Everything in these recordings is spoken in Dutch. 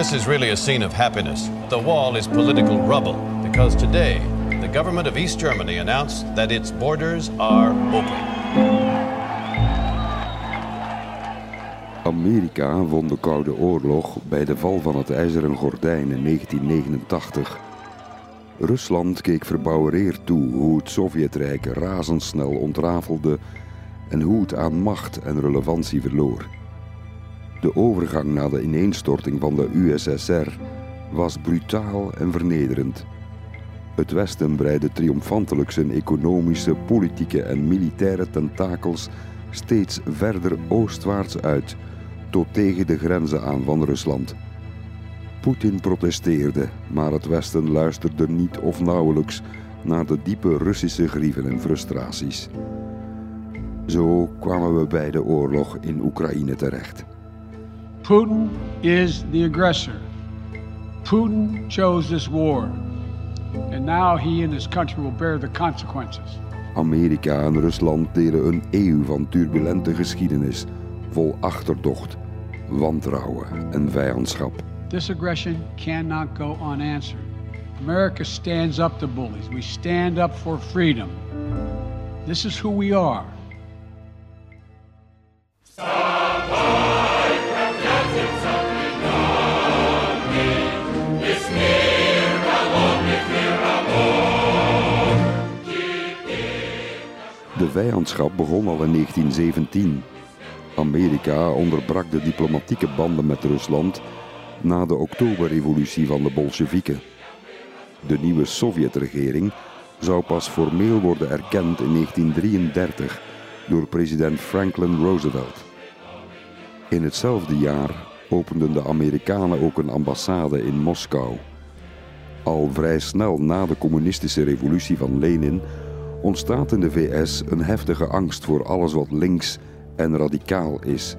this is really a scene of happiness. The wall is political rubble because today the government of East Germany announced that its borders are open. Amerika won de Koude Oorlog bij de val van het IJzeren Gordijn in 1989. Rusland keek verbouwereerd toe hoe het Sovjetrijk razendsnel ontrafelde en hoe het aan macht en relevantie verloor. De overgang na de ineenstorting van de USSR was brutaal en vernederend. Het Westen breidde triomfantelijk zijn economische, politieke en militaire tentakels steeds verder oostwaarts uit, tot tegen de grenzen aan van Rusland. Poetin protesteerde, maar het Westen luisterde niet of nauwelijks naar de diepe Russische grieven en frustraties. Zo kwamen we bij de oorlog in Oekraïne terecht. Putin is the aggressor. Putin chose this war. And now he and his country will bear the consequences. Amerika en Rusland delen een eeuw van turbulente geschiedenis, vol achterdocht, wantrouwen en vijandschap. This aggression cannot go unanswered. America stands up to bullies. We stand up for freedom. This is who we are. De vijandschap begon al in 1917. Amerika onderbrak de diplomatieke banden met Rusland na de Oktoberrevolutie van de Bolsjewieken. De nieuwe Sovjetregering zou pas formeel worden erkend in 1933 door president Franklin Roosevelt. In hetzelfde jaar openden de Amerikanen ook een ambassade in Moskou. Al vrij snel na de communistische revolutie van Lenin ontstaat in de VS een heftige angst voor alles wat links en radicaal is.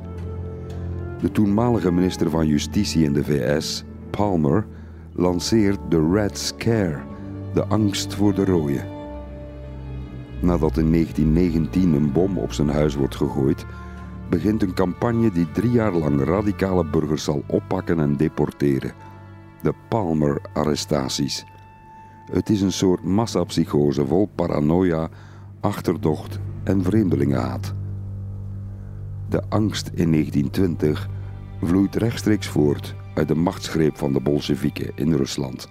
De toenmalige minister van Justitie in de VS, Palmer, lanceert de Red Scare, de angst voor de rode. Nadat in 1919 een bom op zijn huis wordt gegooid, begint een campagne die drie jaar lang radicale burgers zal oppakken en deporteren. De Palmer-arrestaties. Het is een soort massapsychose vol paranoia, achterdocht en vreemdelingenhaat. De angst in 1920 vloeit rechtstreeks voort uit de machtsgreep van de Bolsjewieken in Rusland.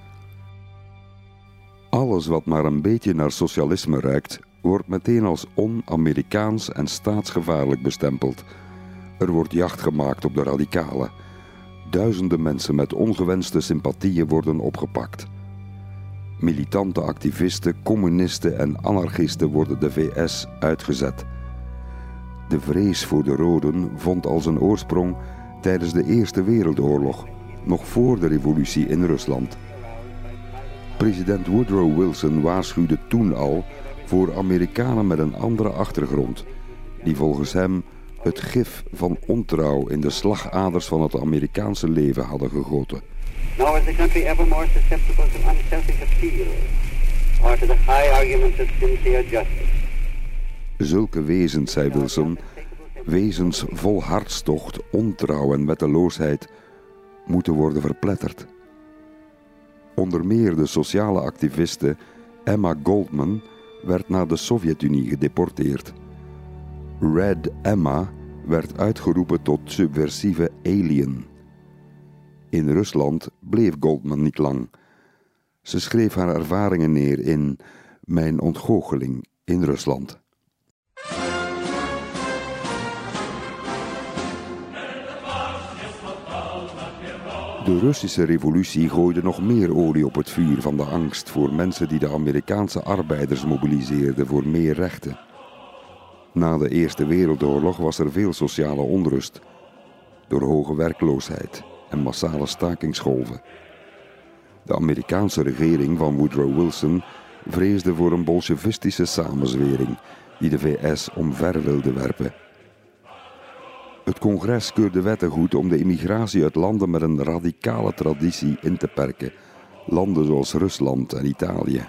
Alles wat maar een beetje naar socialisme ruikt, wordt meteen als on-Amerikaans en staatsgevaarlijk bestempeld. Er wordt jacht gemaakt op de radicalen. Duizenden mensen met ongewenste sympathieën worden opgepakt. Militante activisten, communisten en anarchisten worden de VS uitgezet. De vrees voor de Roden vond al zijn oorsprong tijdens de Eerste Wereldoorlog, nog voor de revolutie in Rusland. President Woodrow Wilson waarschuwde toen al voor Amerikanen met een andere achtergrond, die volgens hem het gif van ontrouw in de slagaders van het Amerikaanse leven hadden gegoten. Nor is the country ever more susceptible to unselfish or to the high arguments of sincere justice. Zulke wezens, zei Wilson, wezens vol hartstocht, ontrouw en wetteloosheid, moeten worden verpletterd. Onder meer de sociale activiste Emma Goldman werd naar de Sovjet-Unie gedeporteerd. Red Emma werd uitgeroepen tot subversieve alien. In Rusland bleef Goldman niet lang. Ze schreef haar ervaringen neer in Mijn ontgoocheling in Rusland. De Russische revolutie gooide nog meer olie op het vuur van de angst voor mensen die de Amerikaanse arbeiders mobiliseerden voor meer rechten. Na de Eerste Wereldoorlog was er veel sociale onrust door hoge werkloosheid en massale stakingsgolven. De Amerikaanse regering van Woodrow Wilson vreesde voor een bolsjevistische samenzwering die de VS omver wilde werpen. Het congres keurde wetten goed om de immigratie uit landen met een radicale traditie in te perken, landen zoals Rusland en Italië.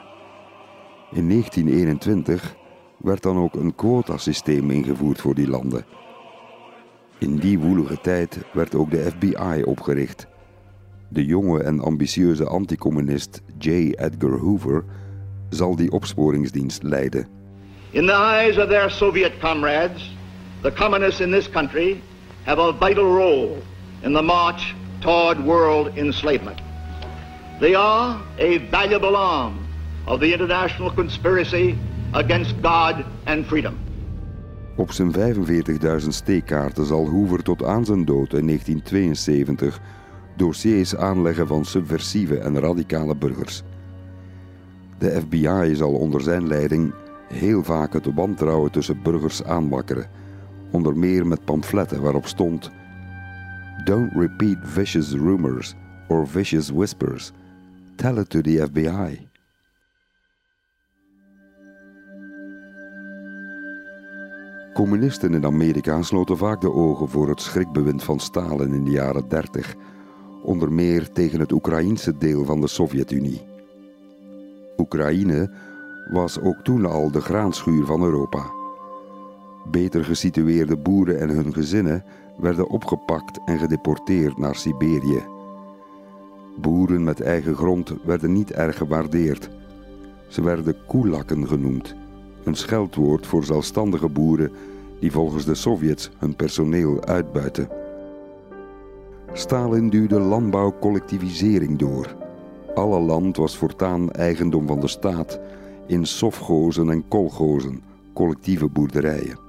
In 1921 werd dan ook een quotasysteem ingevoerd voor die landen. In die woelige tijd werd ook de FBI opgericht. De jonge en ambitieuze anticommunist J. Edgar Hoover zal die opsporingsdienst leiden. In the eyes of their Soviet comrades, the communists in this country have a vital role in the march toward world enslavement. They are a valuable arm of the international conspiracy against God and freedom. Op zijn 45.000 steekkaarten zal Hoover tot aan zijn dood in 1972 dossiers aanleggen van subversieve en radicale burgers. De FBI zal onder zijn leiding heel vaak het wantrouwen tussen burgers aanwakkeren, onder meer met pamfletten waarop stond: Don't repeat vicious rumors or vicious whispers. Tell it to the FBI. Communisten in Amerika sloten vaak de ogen voor het schrikbewind van Stalin in de jaren 30, onder meer tegen het Oekraïense deel van de Sovjet-Unie. Oekraïne was ook toen al de graanschuur van Europa. Beter gesitueerde boeren en hun gezinnen werden opgepakt en gedeporteerd naar Siberië. Boeren met eigen grond werden niet erg gewaardeerd. Ze werden koelakken genoemd, een scheldwoord voor zelfstandige boeren die volgens de Sovjets hun personeel uitbuiten. Stalin duwde landbouwcollectivisering door. Alle land was voortaan eigendom van de staat in sofgozen en kolgozen, collectieve boerderijen.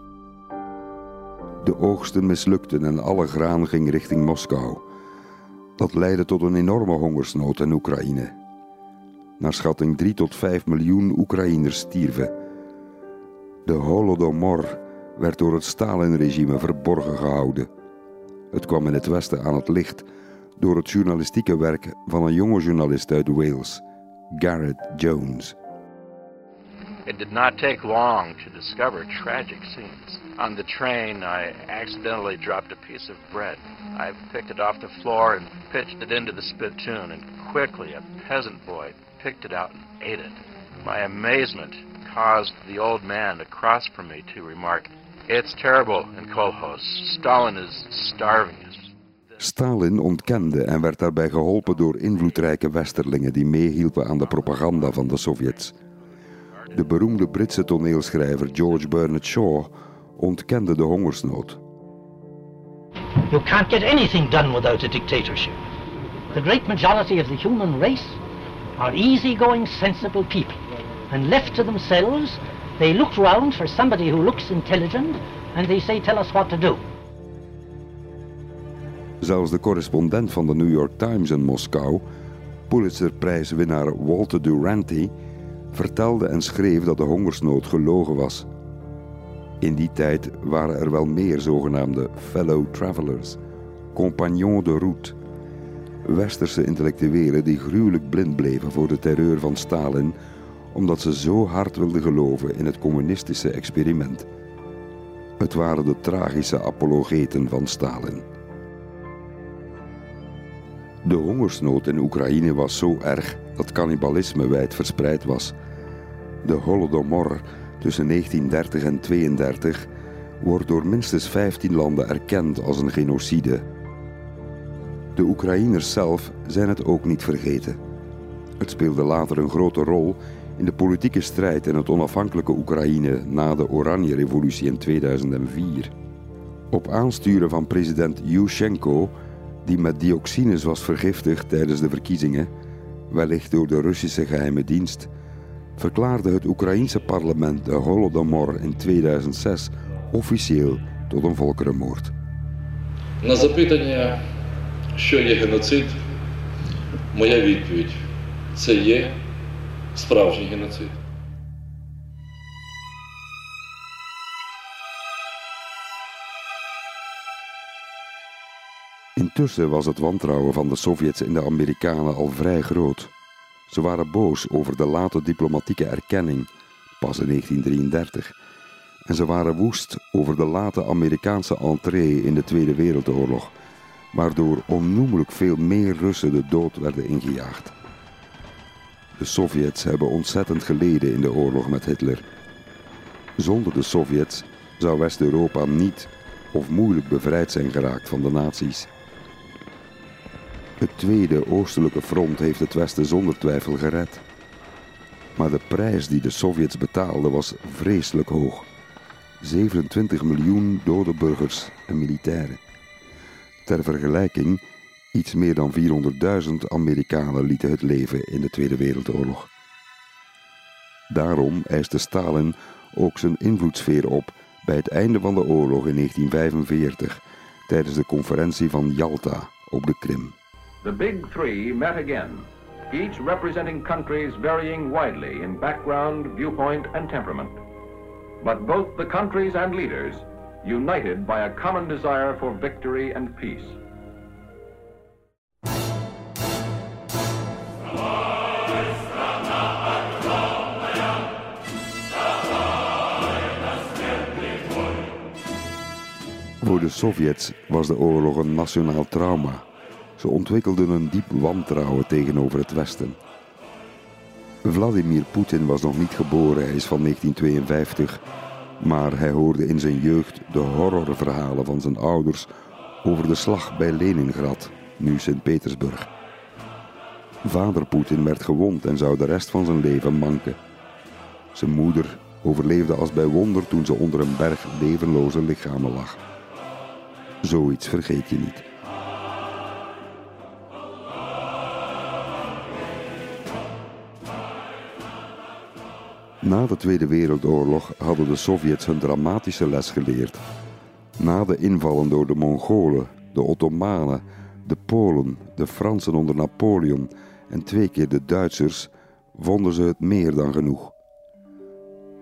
De oogsten mislukten en alle graan ging richting Moskou. Dat leidde tot een enorme hongersnood in Oekraïne. Naar schatting 3 tot 5 miljoen Oekraïners stierven. De Holodomor werd door het Stalin-regime verborgen gehouden. Het kwam in het Westen aan het licht door het journalistieke werk van een jonge journalist uit Wales, Gareth Jones. It did not take long to discover tragic scenes. On the train, I accidentally dropped a piece of bread. I picked it off the floor and pitched it into the spittoon, and quickly a peasant boy picked it out and ate it. My amazement caused the old man across from me to remark, It's terrible in Kolkhoz. Stalin is starving us. Stalin ontkende en werd daarbij geholpen door invloedrijke westerlingen die meehielpen aan de propaganda van de Sovjets. De beroemde Britse toneelschrijver George Bernard Shaw ontkende de hongersnood. You can't get anything done without a dictatorship. The great majority of the human race are easygoing, sensible people. And left to themselves, they look round for somebody who looks intelligent and they say, tell us what to do. Zelfs de correspondent van de New York Times in Moskou, Pulitzerprijswinnaar Walter Duranty, vertelde en schreef dat de hongersnood gelogen was. In die tijd waren er wel meer zogenaamde fellow travelers, compagnons de route, westerse intellectuelen die gruwelijk blind bleven voor de terreur van Stalin, omdat ze zo hard wilden geloven in het communistische experiment. Het waren de tragische apologeten van Stalin. De hongersnood in Oekraïne was zo erg dat cannibalisme wijd verspreid was. De Holodomor tussen 1930 en 1932 wordt door minstens 15 landen erkend als een genocide. De Oekraïners zelf zijn het ook niet vergeten. Het speelde later een grote rol in de politieke strijd in het onafhankelijke Oekraïne na de Oranje-revolutie in 2004. Op aansturen van president Yushchenko, die met dioxines was vergiftigd tijdens de verkiezingen, wellicht door de Russische geheime dienst, verklaarde het Oekraïense parlement de Holodomor in 2006 officieel tot een volkerenmoord. На запитання, що є геноцид, моя відповідь це є справжній геноцид. Intussen was het wantrouwen van de Sovjets in de Amerikanen al vrij groot. Ze waren boos over de late diplomatieke erkenning, pas in 1933. En ze waren woest over de late Amerikaanse entree in de Tweede Wereldoorlog, waardoor onnoemelijk veel meer Russen de dood werden ingejaagd. De Sovjets hebben ontzettend geleden in de oorlog met Hitler. Zonder de Sovjets zou West-Europa niet of moeilijk bevrijd zijn geraakt van de nazi's. Het tweede oostelijke front heeft het Westen zonder twijfel gered. Maar de prijs die de Sovjets betaalden was vreselijk hoog. 27 miljoen dode burgers en militairen. Ter vergelijking, iets meer dan 400.000 Amerikanen lieten het leven in de Tweede Wereldoorlog. Daarom eiste Stalin ook zijn invloedssfeer op bij het einde van de oorlog in 1945 tijdens de conferentie van Yalta op de Krim. The Big Three met again, each representing countries varying widely in background, viewpoint, and temperament. But both the countries and leaders united by a common desire for victory and peace. Voor de Sovjets was de oorlog een nationaal trauma. Ze ontwikkelden een diep wantrouwen tegenover het Westen. Vladimir Poetin was nog niet geboren, hij is van 1952, maar hij hoorde in zijn jeugd de horrorverhalen van zijn ouders over de slag bij Leningrad, nu Sint-Petersburg. Vader Poetin werd gewond en zou de rest van zijn leven manken. Zijn moeder overleefde als bij wonder toen ze onder een berg levenloze lichamen lag. Zoiets vergeet je niet. Na de Tweede Wereldoorlog hadden de Sovjets hun dramatische les geleerd. Na de invallen door de Mongolen, de Ottomanen, de Polen, de Fransen onder Napoleon en twee keer de Duitsers vonden ze het meer dan genoeg.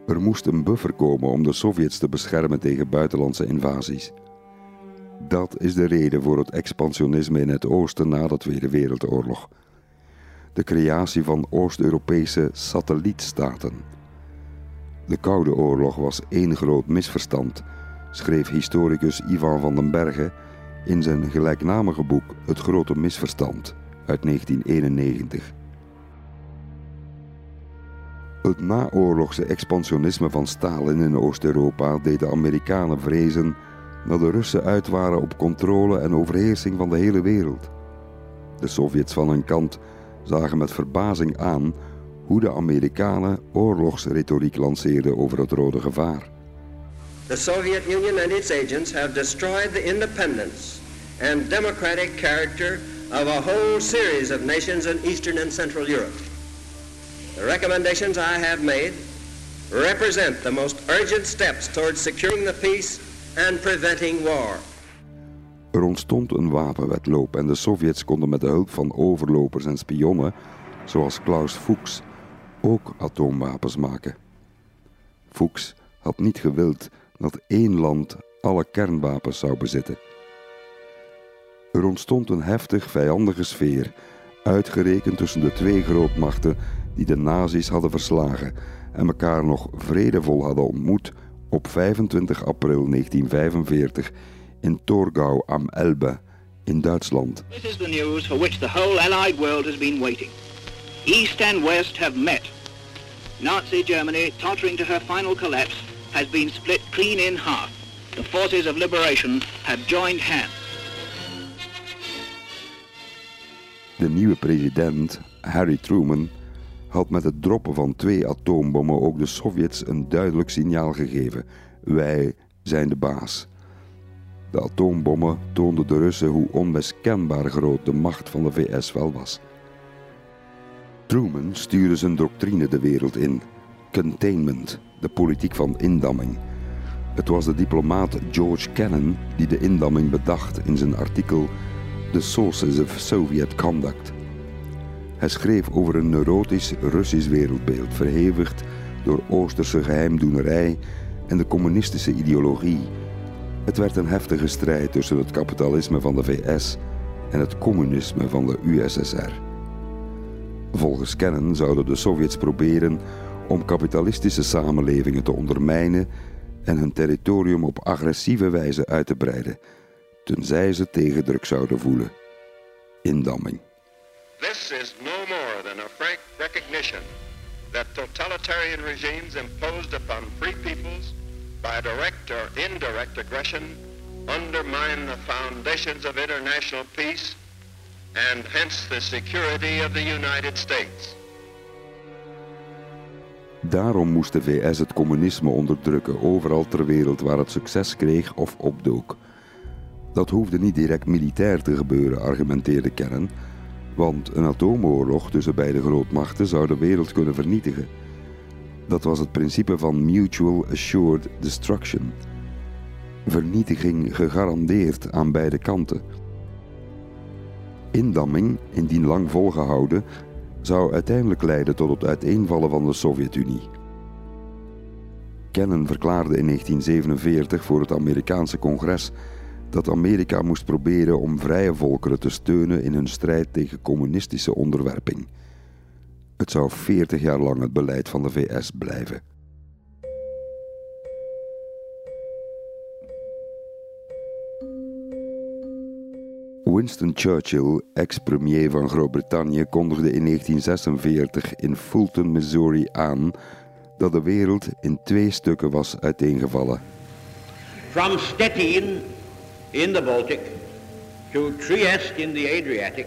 Er moest een buffer komen om de Sovjets te beschermen tegen buitenlandse invasies. Dat is de reden voor het expansionisme in het oosten na de Tweede Wereldoorlog. De creatie van Oost-Europese satellietstaten. De Koude Oorlog was één groot misverstand, schreef historicus Ivan van den Bergen in zijn gelijknamige boek Het Grote Misverstand uit 1991. Het naoorlogse expansionisme van Stalin in Oost-Europa deed de Amerikanen vrezen dat de Russen uit waren op controle en overheersing van de hele wereld. De Sovjets van hun kant zagen met verbazing aan hoe de Amerikanen oorlogsretoriek lanceerden over het rode gevaar. The Soviet Union and its agents have destroyed the independence and democratic character of a whole series of nations in Eastern and Central Europe. The recommendations I have made represent the most urgent steps towards securing the peace and preventing war. Er ontstond een wapenwetloop en de Sovjets konden met de hulp van overlopers en spionnen, zoals Klaus Fuchs, ook atoomwapens maken. Fuchs had niet gewild dat één land alle kernwapens zou bezitten. Er ontstond een heftig vijandige sfeer, uitgerekend tussen de twee grootmachten die de nazi's hadden verslagen en elkaar nog vredevol hadden ontmoet op 25 april 1945 in Torgau am Elbe in Duitsland. This is the news for which the whole Allied world has been waiting. East and West have met. Nazi Germany, tottering to her final collapse, has been split clean in half. The forces of liberation have joined hands. De nieuwe president, Harry Truman, had met het droppen van twee atoombommen ook de Sovjets een duidelijk signaal gegeven. Wij zijn de baas. De atoombommen toonden de Russen hoe onmiskenbaar groot de macht van de VS wel was. Truman stuurde zijn doctrine de wereld in. Containment, de politiek van indamming. Het was de diplomaat George Kennan die de indamming bedacht in zijn artikel The Sources of Soviet Conduct. Hij schreef over een neurotisch Russisch wereldbeeld, verhevigd door Oosterse geheimdoenerij en de communistische ideologie. Het werd een heftige strijd tussen het kapitalisme van de VS en het communisme van de USSR. Volgens Kennan zouden de Sovjets proberen om kapitalistische samenlevingen te ondermijnen en hun territorium op agressieve wijze uit te breiden, tenzij ze tegendruk zouden voelen. Indamming. This is no more than a frank recognition that totalitarian regimes imposed upon free peoples by direct or indirect aggression undermine the foundations of international peace and hence the security of the United States. Daarom moest de VS het communisme onderdrukken overal ter wereld waar het succes kreeg of opdook. Dat hoefde niet direct militair te gebeuren, argumenteerde Kennan, want een atoomoorlog tussen beide grootmachten zou de wereld kunnen vernietigen. Dat was het principe van Mutual Assured Destruction. Vernietiging gegarandeerd aan beide kanten. Indamming, indien lang volgehouden, zou uiteindelijk leiden tot het uiteenvallen van de Sovjet-Unie. Kennan verklaarde in 1947 voor het Amerikaanse congres dat Amerika moest proberen om vrije volkeren te steunen in hun strijd tegen communistische onderwerping. Het zou 40 jaar lang het beleid van de VS blijven. Winston Churchill, ex-premier van Groot-Brittannië, kondigde in 1946 in Fulton, Missouri aan dat de wereld in twee stukken was uiteengevallen. From Stettin in the Baltic to Trieste in the Adriatic,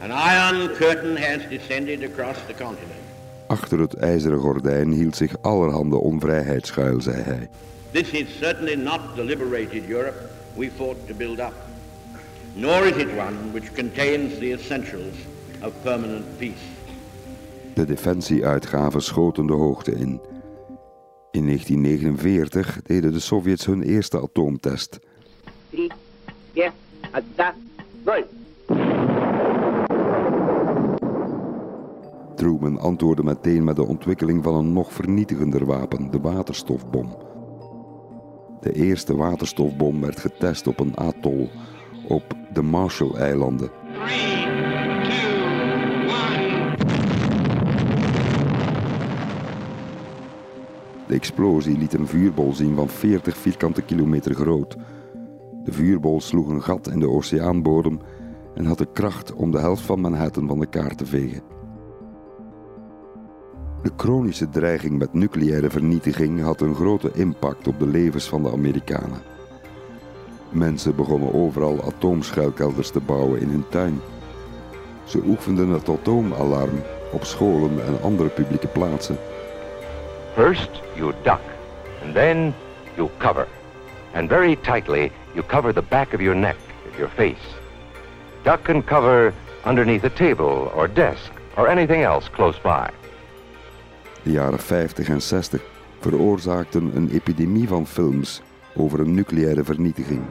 an iron curtain has descended across the continent. Achter het ijzeren gordijn hield zich allerhande onvrijheid schuil, zei hij. This is certainly not the liberated Europe we fought to build up, nor is it one which contains the essentials of permanent peace. De defensieuitgaven schoten de hoogte in. In 1949 deden de Sovjets hun eerste atoomtest. Truman antwoordde meteen met de ontwikkeling van een nog vernietigender wapen, de waterstofbom. De eerste waterstofbom werd getest op een atol op de Marshall-eilanden. De explosie liet een vuurbol zien van 40 vierkante kilometer groot. De vuurbol sloeg een gat in de oceaanbodem en had de kracht om de helft van Manhattan van de kaart te vegen. De chronische dreiging met nucleaire vernietiging had een grote impact op de levens van de Amerikanen. Mensen begonnen overal atoomschuilkelders te bouwen in hun tuin. Ze oefenden het atoomalarm op scholen en andere publieke plaatsen. First, you duck, and then you cover. And very tightly, you cover the back of your neck, your face. Duck and cover underneath a table or desk or anything else close by. De jaren 50 en 60 veroorzaakten een epidemie van films over een nucleaire vernietiging.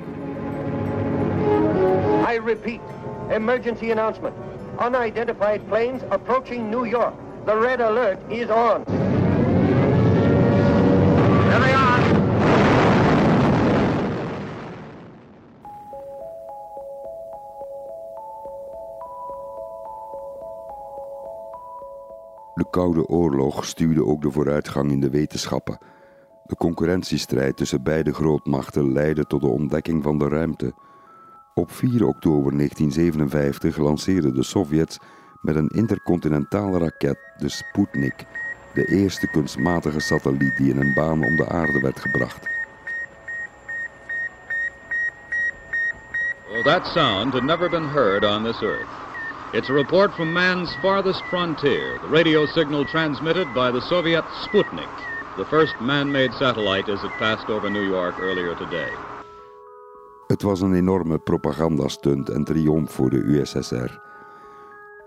I repeat, emergency announcement. Unidentified planes approaching New York. The red alert is on. There they are. De Koude Oorlog stuwde ook de vooruitgang in de wetenschappen. De concurrentiestrijd tussen beide grootmachten leidde tot de ontdekking van de ruimte. Op 4 oktober 1957 lanceerden de Sovjets met een intercontinentale raket de Sputnik, de eerste kunstmatige satelliet die in een baan om de aarde werd gebracht. Well, that sound had never been heard on this earth. It's a report from man's farthest frontier, the radio signal transmitted by the Soviet Sputnik, the first man-made satellite as it passed over New York earlier today. Het was een enorme propagandastunt en triomf voor de USSR.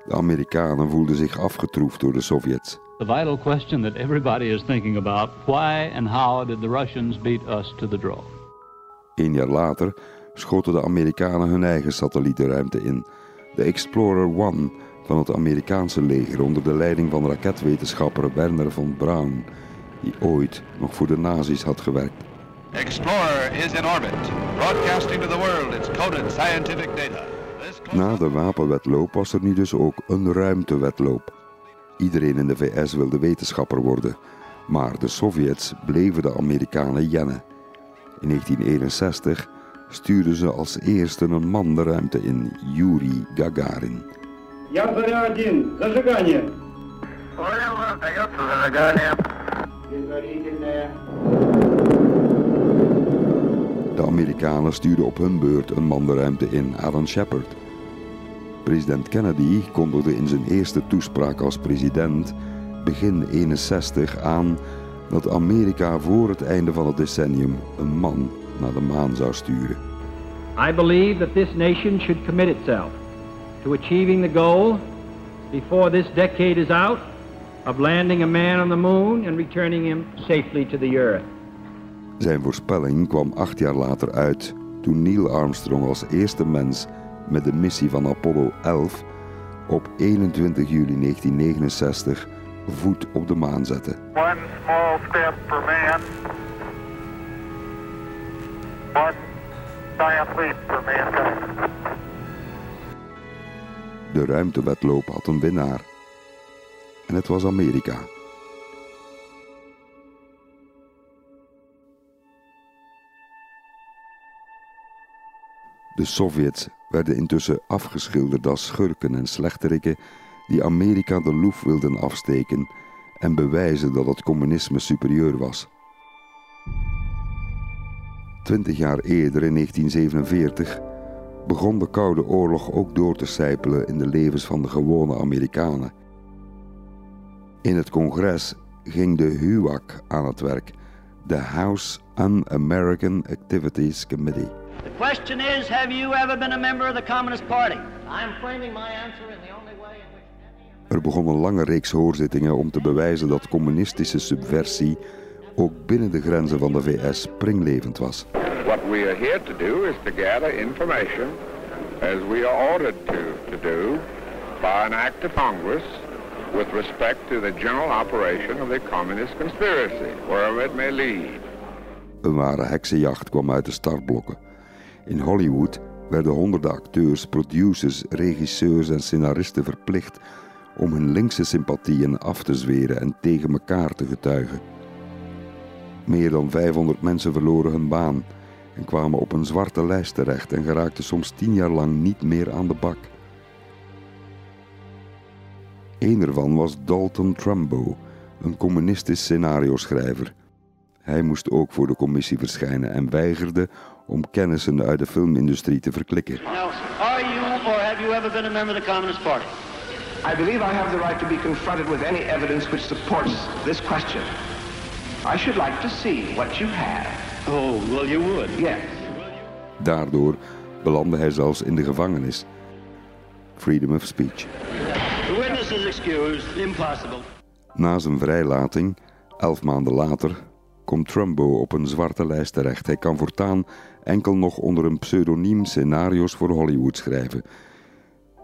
De Amerikanen voelden zich afgetroefd door de Sovjets. The vital question that everybody is thinking about, why and how did the Russians beat us to the draw? Een jaar later schoten de Amerikanen hun eigen satelliet de ruimte in. De Explorer 1 van het Amerikaanse leger onder de leiding van raketwetenschapper Werner von Braun, die ooit nog voor de nazi's had gewerkt. Explorer is in orbit, broadcasting to the world its coded scientific data. Na de wapenwetloop was er nu dus ook een ruimtewetloop. Iedereen in de VS wilde wetenschapper worden, maar de Sovjets bleven de Amerikanen jennen. In 1961 stuurden ze als eerste een man de ruimte in, Yuri Gagarin. Я заря один. Зажигание. Понял, остается зажигание. de Amerikanen stuurden op hun beurt een man de ruimte in, Alan Shepard. President Kennedy kondigde in zijn eerste toespraak als president begin 61 aan dat Amerika voor het einde van het decennium een man naar de maan zou sturen. I believe that this nation should commit itself to achieving the goal before this decade is out of landing a man on the moon and returning him safely to the earth. Zijn voorspelling kwam acht jaar later uit toen Neil Armstrong als eerste mens met de missie van Apollo 11 op 21 juli 1969 voet op de maan zette. One small step for man. One giant leap for mankind. De ruimtewedloop had een winnaar. En het was Amerika. De Sovjets werden intussen afgeschilderd als schurken en slechterikken die Amerika de loef wilden afsteken en bewijzen dat het communisme superieur was. Twintig jaar eerder, in 1947, begon de Koude Oorlog ook door te sijpelen in de levens van de gewone Amerikanen. In het congres ging de HUAC aan het werk, de House Un-American Activities Committee. The question is, have you ever been a member of the Communist Party? I'm framing my answer in the only way in which Er begon een lange reeks hoorzittingen om te bewijzen dat communistische subversie ook binnen de grenzen van de VS springlevend was. What we are here to do is to gather information as we are ordered to, to do by an act of Congress with respect to the general operation of the communist conspiracy, wherever it may lead. Een ware heksenjacht kwam uit de startblokken. In Hollywood werden honderden acteurs, producers, regisseurs en scenaristen verplicht om hun linkse sympathieën af te zweren en tegen elkaar te getuigen. Meer dan 500 mensen verloren hun baan en kwamen op een zwarte lijst terecht en geraakten soms tien jaar lang niet meer aan de bak. Een ervan was Dalton Trumbo, een communistisch scenario-schrijver. Hij moest ook voor de commissie verschijnen en weigerde om kennissen uit de filmindustrie te verklikken. Now, are you or have you ever been a member of the Communist Party? I believe I have the right to be confronted with any evidence which supports this question. I should like to see what you have. Oh, well, you would. Yes. Daardoor belandde hij zelfs in de gevangenis. Freedom of speech. Na zijn vrijlating, elf maanden later, komt Trumbo op een zwarte lijst terecht. Hij kan voortaan enkel nog onder een pseudoniem scenario's voor Hollywood schrijven.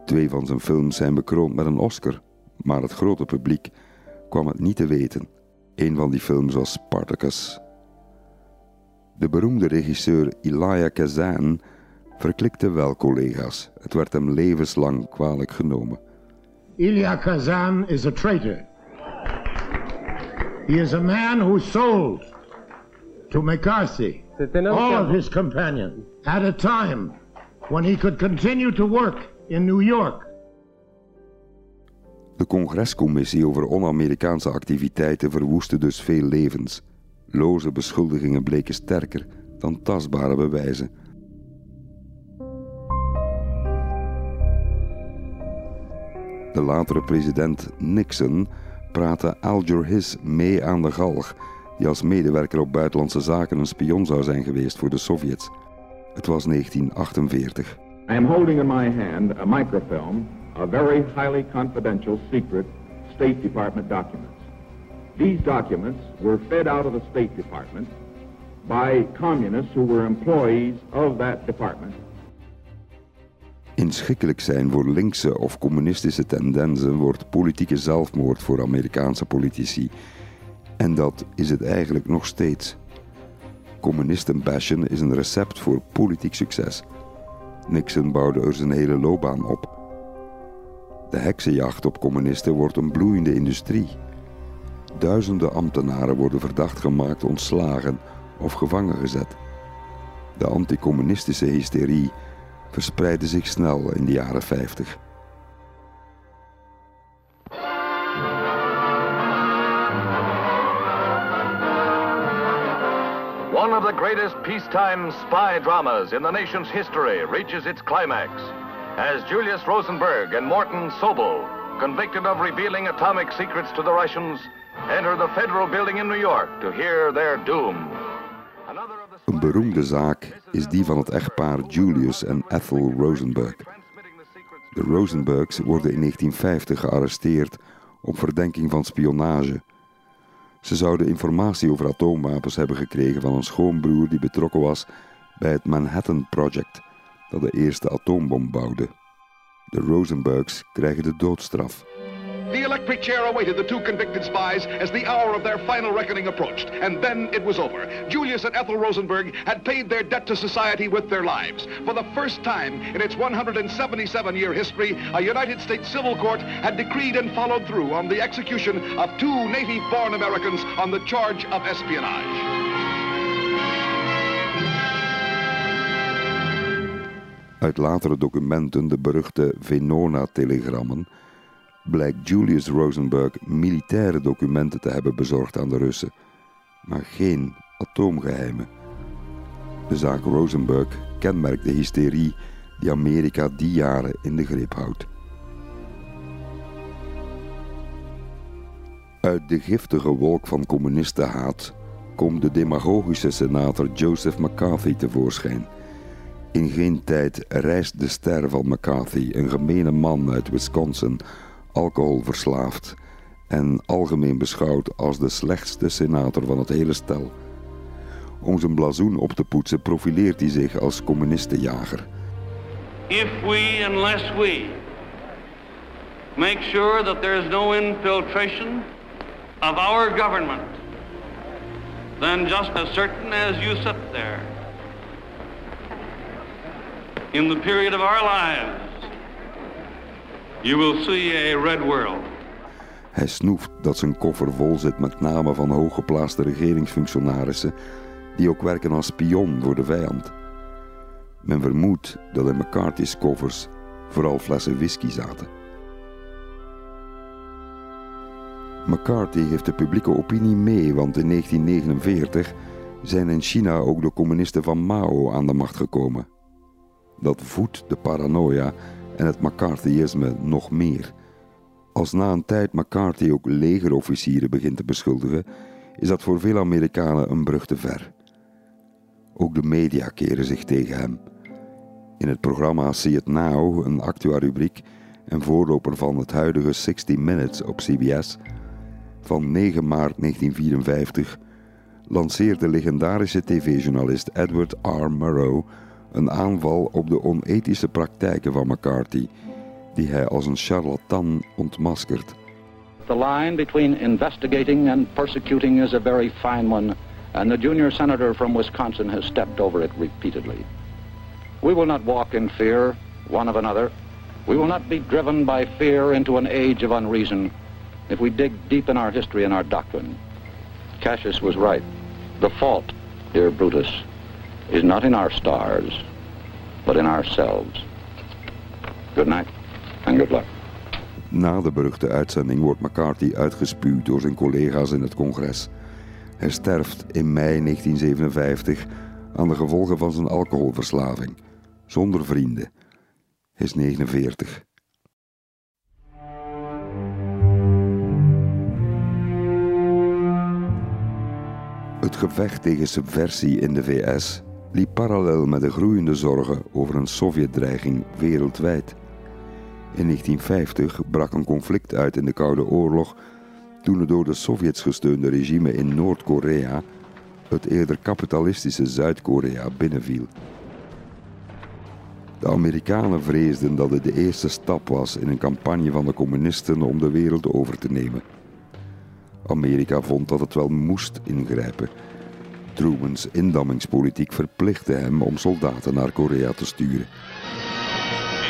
Twee van zijn films zijn bekroond met een Oscar, maar het grote publiek kwam het niet te weten. Een van die films was Spartacus. De beroemde regisseur Elia Kazan verklikte wel collega's. Het werd hem levenslang kwalijk genomen. Ilya Kazan is a traitor. He is a man who sold to McCarthy all of his companions at a time when he could continue to work in New York. De congrescommissie over on-Amerikaanse activiteiten verwoestte dus veel levens. Loze beschuldigingen bleken sterker dan tastbare bewijzen. Latere president Nixon praatte Alger Hiss mee aan de galg, die als medewerker op buitenlandse zaken een spion zou zijn geweest voor de Sovjets. Het was 1948. I am holding in my hand a microfilm of very highly confidential secret State Department documents. These documents were fed out of the State Department by communists who were employees of that department. Inschikkelijk zijn voor linkse of communistische tendensen wordt politieke zelfmoord voor Amerikaanse politici. En dat is het eigenlijk nog steeds. Communisten bashen is een recept voor politiek succes. Nixon bouwde er zijn hele loopbaan op. De heksenjacht op communisten wordt een bloeiende industrie. Duizenden ambtenaren worden verdacht gemaakt, ontslagen of gevangen gezet. De anticommunistische hysterie verspreidde zich snel in de jaren 50. One of the greatest peacetime spy dramas in the nation's history reaches its climax as Julius Rosenberg and Morton Sobel, convicted of revealing atomic secrets to the Russians, enter the federal building in New York to hear their doom. Een beroemde zaak is die van het echtpaar Julius en Ethel Rosenberg. De Rosenbergs worden in 1950 gearresteerd op verdenking van spionage. Ze zouden informatie over atoomwapens hebben gekregen van een schoonbroer die betrokken was bij het Manhattan Project, dat de eerste atoombom bouwde. De Rosenbergs krijgen de doodstraf. The electric chair awaited the two convicted spies as the hour of their final reckoning approached. And then it was over. Julius and Ethel Rosenberg had paid their debt to society with their lives. For the first time in its 177-year history, a United States civil court had decreed and followed through on the execution of two native-born Americans on the charge of espionage. Uit latere documenten, de beruchte Venona-telegrammen, blijkt Julius Rosenberg militaire documenten te hebben bezorgd aan de Russen, maar geen atoomgeheimen. De zaak Rosenberg kenmerkt de hysterie die Amerika die jaren in de greep houdt. Uit de giftige wolk van communistenhaat komt de demagogische senator Joseph McCarthy tevoorschijn. In geen tijd reist de ster van McCarthy, een gemene man uit Wisconsin, alcoholverslaafd en algemeen beschouwd als de slechtste senator van het hele stel. Om zijn blazoen op te poetsen profileert hij zich als communistenjager. If we, unless we, make sure that there is no infiltration of our government, then just as certain as you sit there, in the period of our lives, You will see a red world. Hij snoeft dat zijn koffer vol zit met namen van hooggeplaaste regeringsfunctionarissen die ook werken als spion voor de vijand. Men vermoedt dat in McCarthy's koffers vooral flessen whisky zaten. McCarthy heeft de publieke opinie mee, want in 1949 zijn in China ook de communisten van Mao aan de macht gekomen. Dat voedt de paranoia en het McCarthyisme nog meer. Als na een tijd McCarthy ook legerofficieren begint te beschuldigen, is dat voor veel Amerikanen een brug te ver. Ook de media keren zich tegen hem. In het programma See It Now, een actua-rubriek en voorloper van het huidige 60 Minutes op CBS, van 9 maart 1954, lanceert de legendarische tv-journalist Edward R. Murrow een aanval op de onethische praktijken van McCarthy, die hij als een charlatan ontmaskert. The line between investigating and persecuting is a very fine one, and the junior senator from Wisconsin has stepped over it repeatedly. We will not walk in fear one of another. We will not be driven by fear into an age of unreason if we dig deep in our history and our doctrine. Cassius was right. The fault, dear Brutus, is not in our stars, but in ourselves. Good night and good luck. Na de beruchte uitzending wordt McCarthy uitgespuwd door zijn collega's in het congres. Hij sterft in mei 1957 aan de gevolgen van zijn alcoholverslaving, zonder vrienden. Hij is 49. Het gevecht tegen subversie in de VS liep parallel met de groeiende zorgen over een Sovjetdreiging wereldwijd. In 1950 brak een conflict uit in de Koude Oorlog toen het door de Sovjets gesteunde regime in Noord-Korea het eerder kapitalistische Zuid-Korea binnenviel. De Amerikanen vreesden dat het de eerste stap was in een campagne van de communisten om de wereld over te nemen. Amerika vond dat het wel moest ingrijpen Trumans indammingspolitiek verplichtte hem om soldaten naar Korea te sturen.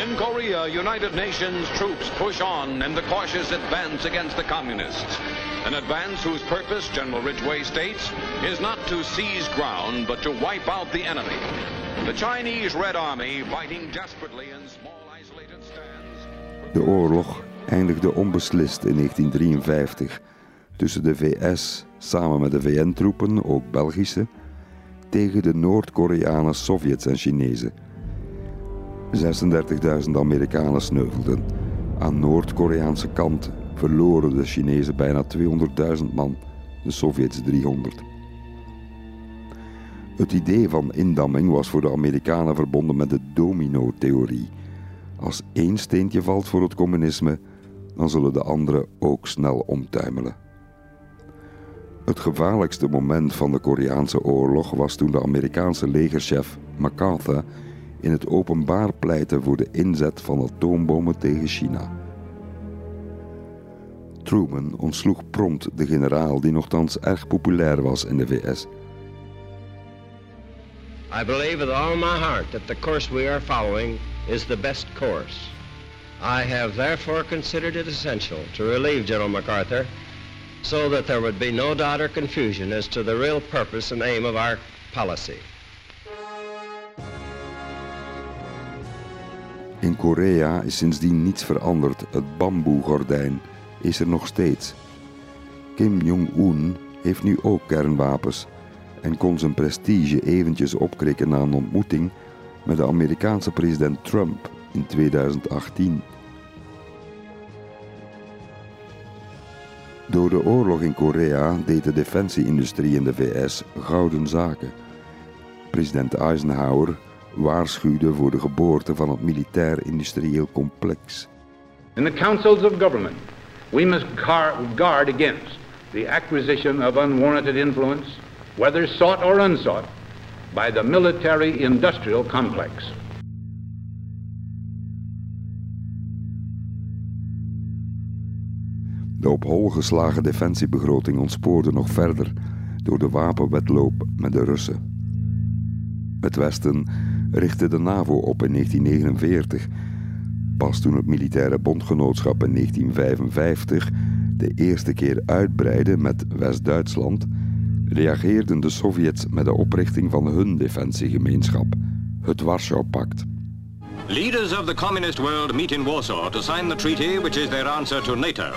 In Korea, United Nations troops push on in the cautious advance against the communists. An advance whose purpose, General Ridgway states, is not to seize ground, but to wipe out the enemy. The Chinese Red Army fighting desperately in small isolated stands. De oorlog eindigde onbeslist in 1953 tussen de VS samen met de VN-troepen, ook Belgische, tegen de Noord-Koreanen, Sovjets en Chinezen. 36.000 Amerikanen sneuvelden. Aan Noord-Koreaanse kant verloren de Chinezen bijna 200.000 man, de Sovjets 300. Het idee van indamming was voor de Amerikanen verbonden met de domino-theorie. Als één steentje valt voor het communisme, dan zullen de anderen ook snel omtuimelen. Het gevaarlijkste moment van de Koreaanse oorlog was toen de Amerikaanse legerchef MacArthur in het openbaar pleitte voor de inzet van atoombommen tegen China. Truman ontsloeg prompt de generaal die nogthans erg populair was in de VS. I believe with all my heart that the course we are following is the best course. I have therefore considered it essential to relieve General MacArthur so that there would be no doubt or confusion as to the real purpose and aim of our policy. In Korea is sindsdien niets veranderd. Het bamboegordijn is er nog steeds. Kim Jong-un heeft nu ook kernwapens en kon zijn prestige eventjes opkrikken na een ontmoeting met de Amerikaanse president Trump in 2018. Door de oorlog in Korea deed de defensieindustrie in de VS gouden zaken. President Eisenhower waarschuwde voor de geboorte van het militair-industrieel complex. In the councils of government, we must guard against the acquisition of unwarranted influence, whether sought or unsought, by the military-industrial complex. De op hol geslagen defensiebegroting ontspoorde nog verder door de wapenwetloop met de Russen. Het Westen richtte de NAVO op in 1949. Pas toen het militaire bondgenootschap in 1955 de eerste keer uitbreidde met West-Duitsland, reageerden de Sovjets met de oprichting van hun defensiegemeenschap, het Warschau-pact. Leaders of the communist world meet in Warsaw to sign the treaty which is their answer to NATO.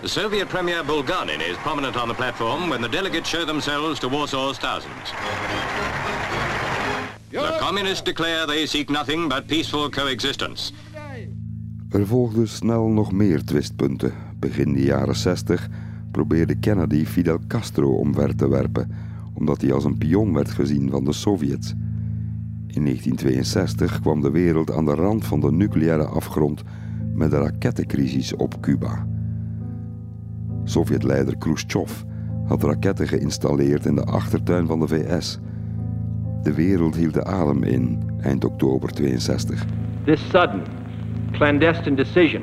The Soviet Premier Bulgarin is prominent on the platform when the delegates show themselves to Warsaw's thousands. The communists declare they seek nothing but peaceful coexistence. Er volgden snel nog meer twistpunten. Begin de jaren 60 probeerde Kennedy Fidel Castro omver te werpen, omdat hij als een pion werd gezien van de Sovjets. In 1962 kwam de wereld aan de rand van de nucleaire afgrond met de rakettencrisis op Cuba. Sovjetleider Khrushchev had raketten geïnstalleerd in de achtertuin van de VS. De wereld hield de adem in eind oktober 62. This sudden, clandestine decision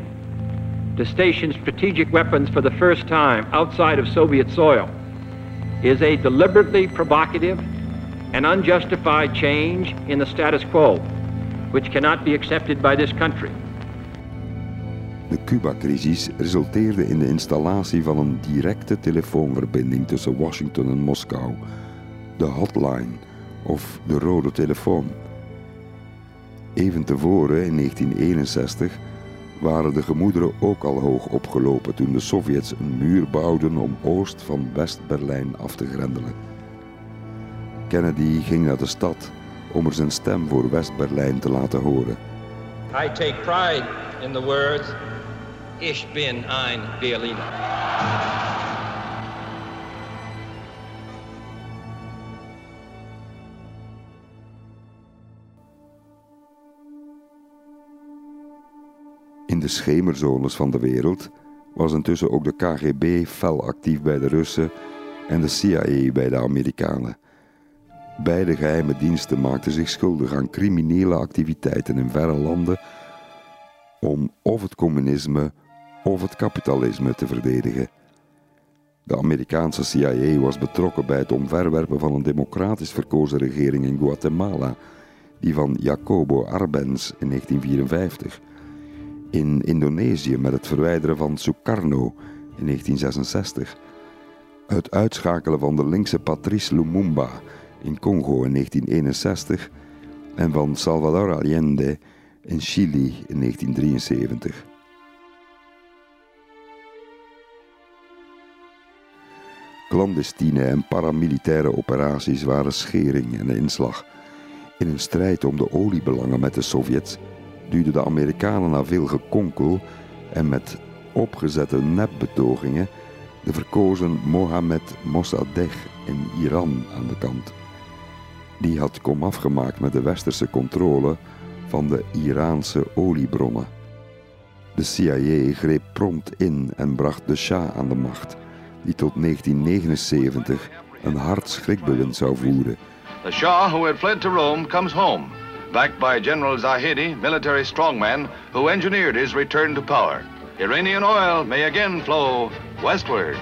to station strategic weapons for the first time outside of Soviet soil is a deliberately provocative and unjustified change in the status quo, which cannot be accepted by this country. De Cuba-crisis resulteerde in de installatie van een directe telefoonverbinding tussen Washington en Moskou, de hotline of de rode telefoon. Even tevoren, in 1961, waren de gemoederen ook al hoog opgelopen toen de Sovjets een muur bouwden om oost van West-Berlijn af te grendelen. Kennedy ging naar de stad om er zijn stem voor West-Berlijn te laten horen. I take pride in the words Ich bin ein Berliner. In de schemerzones van de wereld was intussen ook de KGB fel actief bij de Russen en de CIA bij de Amerikanen. Beide geheime diensten maakten zich schuldig aan criminele activiteiten in verre landen om of het communisme of het kapitalisme te verdedigen. De Amerikaanse CIA was betrokken bij het omverwerpen van een democratisch verkozen regering in Guatemala, die van Jacobo Arbenz in 1954. In Indonesië met het verwijderen van Sukarno in 1966. Het uitschakelen van de linkse Patrice Lumumba in Congo in 1961 en van Salvador Allende in Chili in 1973. Clandestine en paramilitaire operaties waren schering en inslag in een strijd om de oliebelangen met de Sovjets duwden de Amerikanen na veel gekonkel en met opgezette nepbetogingen de verkozen Mohammed Mossadegh in Iran aan de kant. Die had komaf gemaakt met de westerse controle van de Iraanse oliebronnen. De CIA greep prompt in en bracht de Shah aan de macht, die tot 1979 een hard schrikbewind zou voeren. The Shah, who had fled to Rome, comes home, backed by General Zahedi, military strongman, who engineered his return to power. Iranian oil may again flow westward.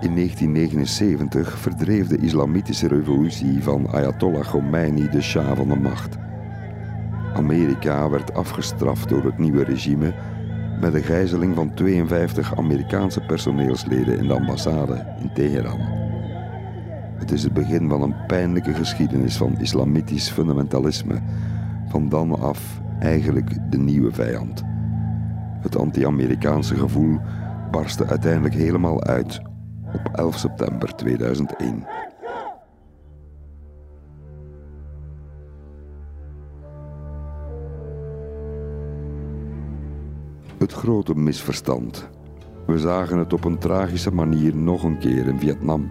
In 1979 verdreef de islamitische revolutie van Ayatollah Khomeini de Shah van de macht. Amerika werd afgestraft door het nieuwe regime met de gijzeling van 52 Amerikaanse personeelsleden in de ambassade in Teheran. Het is het begin van een pijnlijke geschiedenis van islamitisch fundamentalisme, van dan af eigenlijk de nieuwe vijand. Het anti-Amerikaanse gevoel barstte uiteindelijk helemaal uit op 11 september 2001. Het grote misverstand. We zagen het op een tragische manier nog een keer in Vietnam.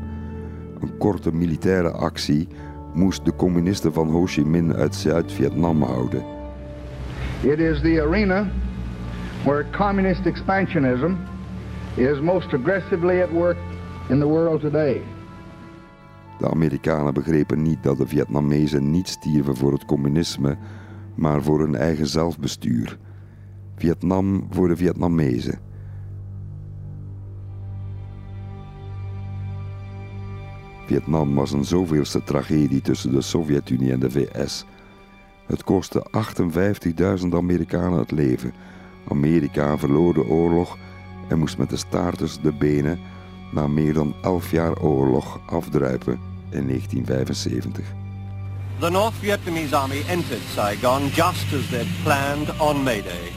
Een korte militaire actie moest de communisten van Ho Chi Minh uit Zuid-Vietnam houden. It is the arena where communist expansionism is most aggressively at work in the world today. De Amerikanen begrepen niet dat de Vietnamezen niet stierven voor het communisme, maar voor hun eigen zelfbestuur. Vietnam voor de Vietnamezen. Vietnam was een zoveelste tragedie tussen de Sovjet-Unie en de VS. Het kostte 58.000 Amerikanen het leven. Amerika verloor de oorlog en moest met de staarters de benen na meer dan 11 jaar oorlog afdruipen in 1975. The North Vietnamese army entered Saigon just as they'd planned on May Day.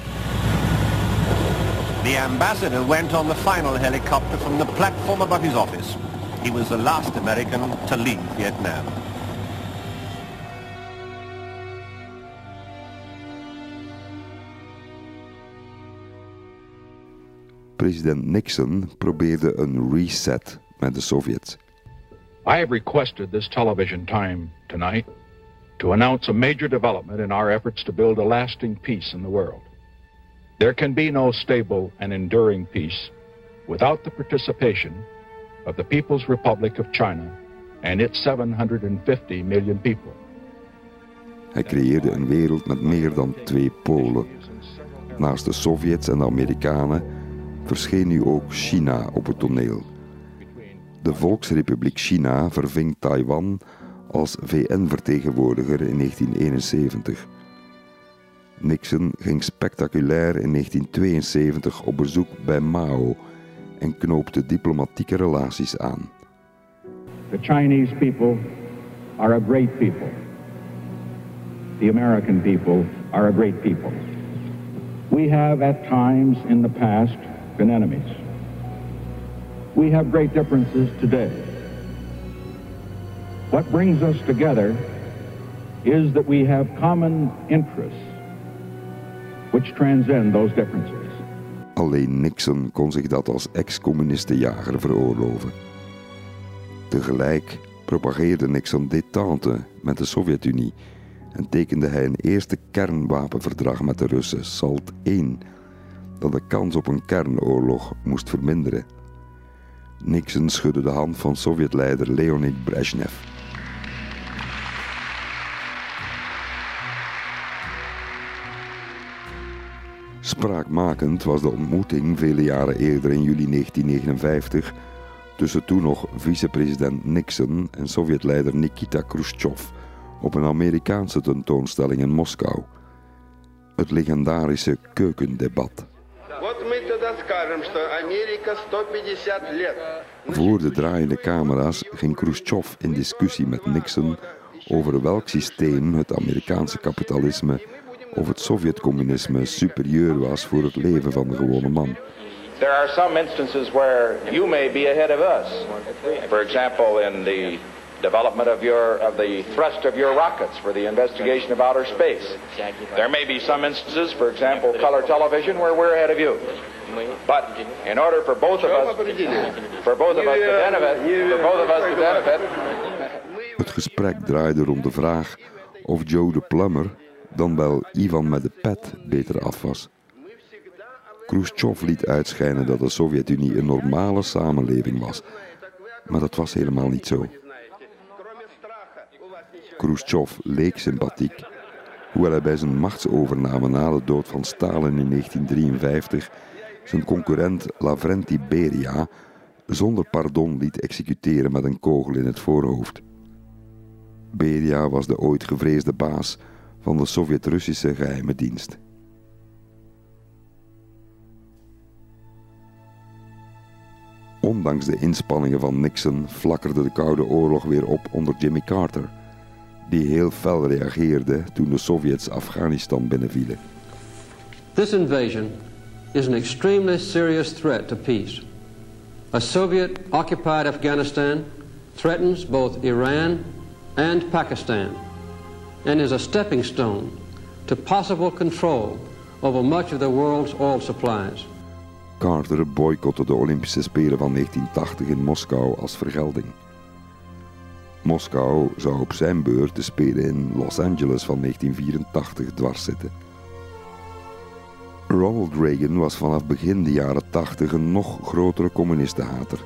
The ambassador went on the final helicopter from the platform above his office. He was the last American to leave Vietnam. President Nixon probeerde een reset met de Sovjets. I have requested this television time tonight to announce a major development in our efforts to build a lasting peace in the world. There can be no stable and enduring peace without the participation of the People's Republic of China and its 750 million people. Hij creëerde een wereld met meer dan twee polen. Naast de Sovjets en de Amerikanen verscheen nu ook China op het toneel. De Volksrepubliek China verving Taiwan als VN-vertegenwoordiger in 1971. Nixon ging spectaculair in 1972 op bezoek bij Mao en knoopte diplomatieke relaties aan. The Chinese people are a great people. The American people are a great people. We have at times in the past been enemies. We have great differences today. What brings us together is that we have common interests which transcend those differences. Alleen Nixon kon zich dat als ex-communistenjager veroorloven. Tegelijk propageerde Nixon détente met de Sovjet-Unie en tekende hij een eerste kernwapenverdrag met de Russen, SALT I, dat de kans op een kernoorlog moest verminderen. Nixon schudde de hand van Sovjetleider Leonid Brezhnev. Spraakmakend was de ontmoeting vele jaren eerder in juli 1959 tussen toen nog vicepresident Nixon en Sovjetleider Nikita Khrushchev op een Amerikaanse tentoonstelling in Moskou. Het legendarische keukendebat. Voor de draaiende camera's ging Khrushchev in discussie met Nixon over welk systeem het Amerikaanse kapitalisme of het Sovjetcommunisme superieur was voor het leven van de gewone man. There are some instances where you may be ahead of us. For example, in the development of your of the thrust of your rockets for the investigation of outer space. There may be some instances, for example, color television, where we're ahead of you. But in order for both of us, for both of us to benefit, for both of us to benefit. Het gesprek draaide rond de vraag of Joe de Plummer dan wel Ivan met de pet beter af was. Khrushchev liet uitschijnen dat de Sovjet-Unie een normale samenleving was, maar dat was helemaal niet zo. Khrushchev leek sympathiek, hoewel hij bij zijn machtsovername na de dood van Stalin in 1953 zijn concurrent Lavrenti Beria zonder pardon liet executeren met een kogel in het voorhoofd. Beria was de ooit gevreesde baas van de Sovjet-Russische geheime dienst. Ondanks de inspanningen van Nixon flakkerde de Koude Oorlog weer op onder Jimmy Carter, die heel fel reageerde toen de Sovjets Afghanistan binnenvielen. This invasion is an extremely serious threat to peace. A Soviet occupied Afghanistan threatens both Iran and Pakistan and is a stepping stone to possible control over much of the world's oil supplies. Carter boycotte de Olympische Spelen van 1980 in Moskou als vergelding. Moskou zou op zijn beurt de Spelen in Los Angeles van 1984 dwars zitten. Ronald Reagan was vanaf begin de jaren 80 een nog grotere communistenhater.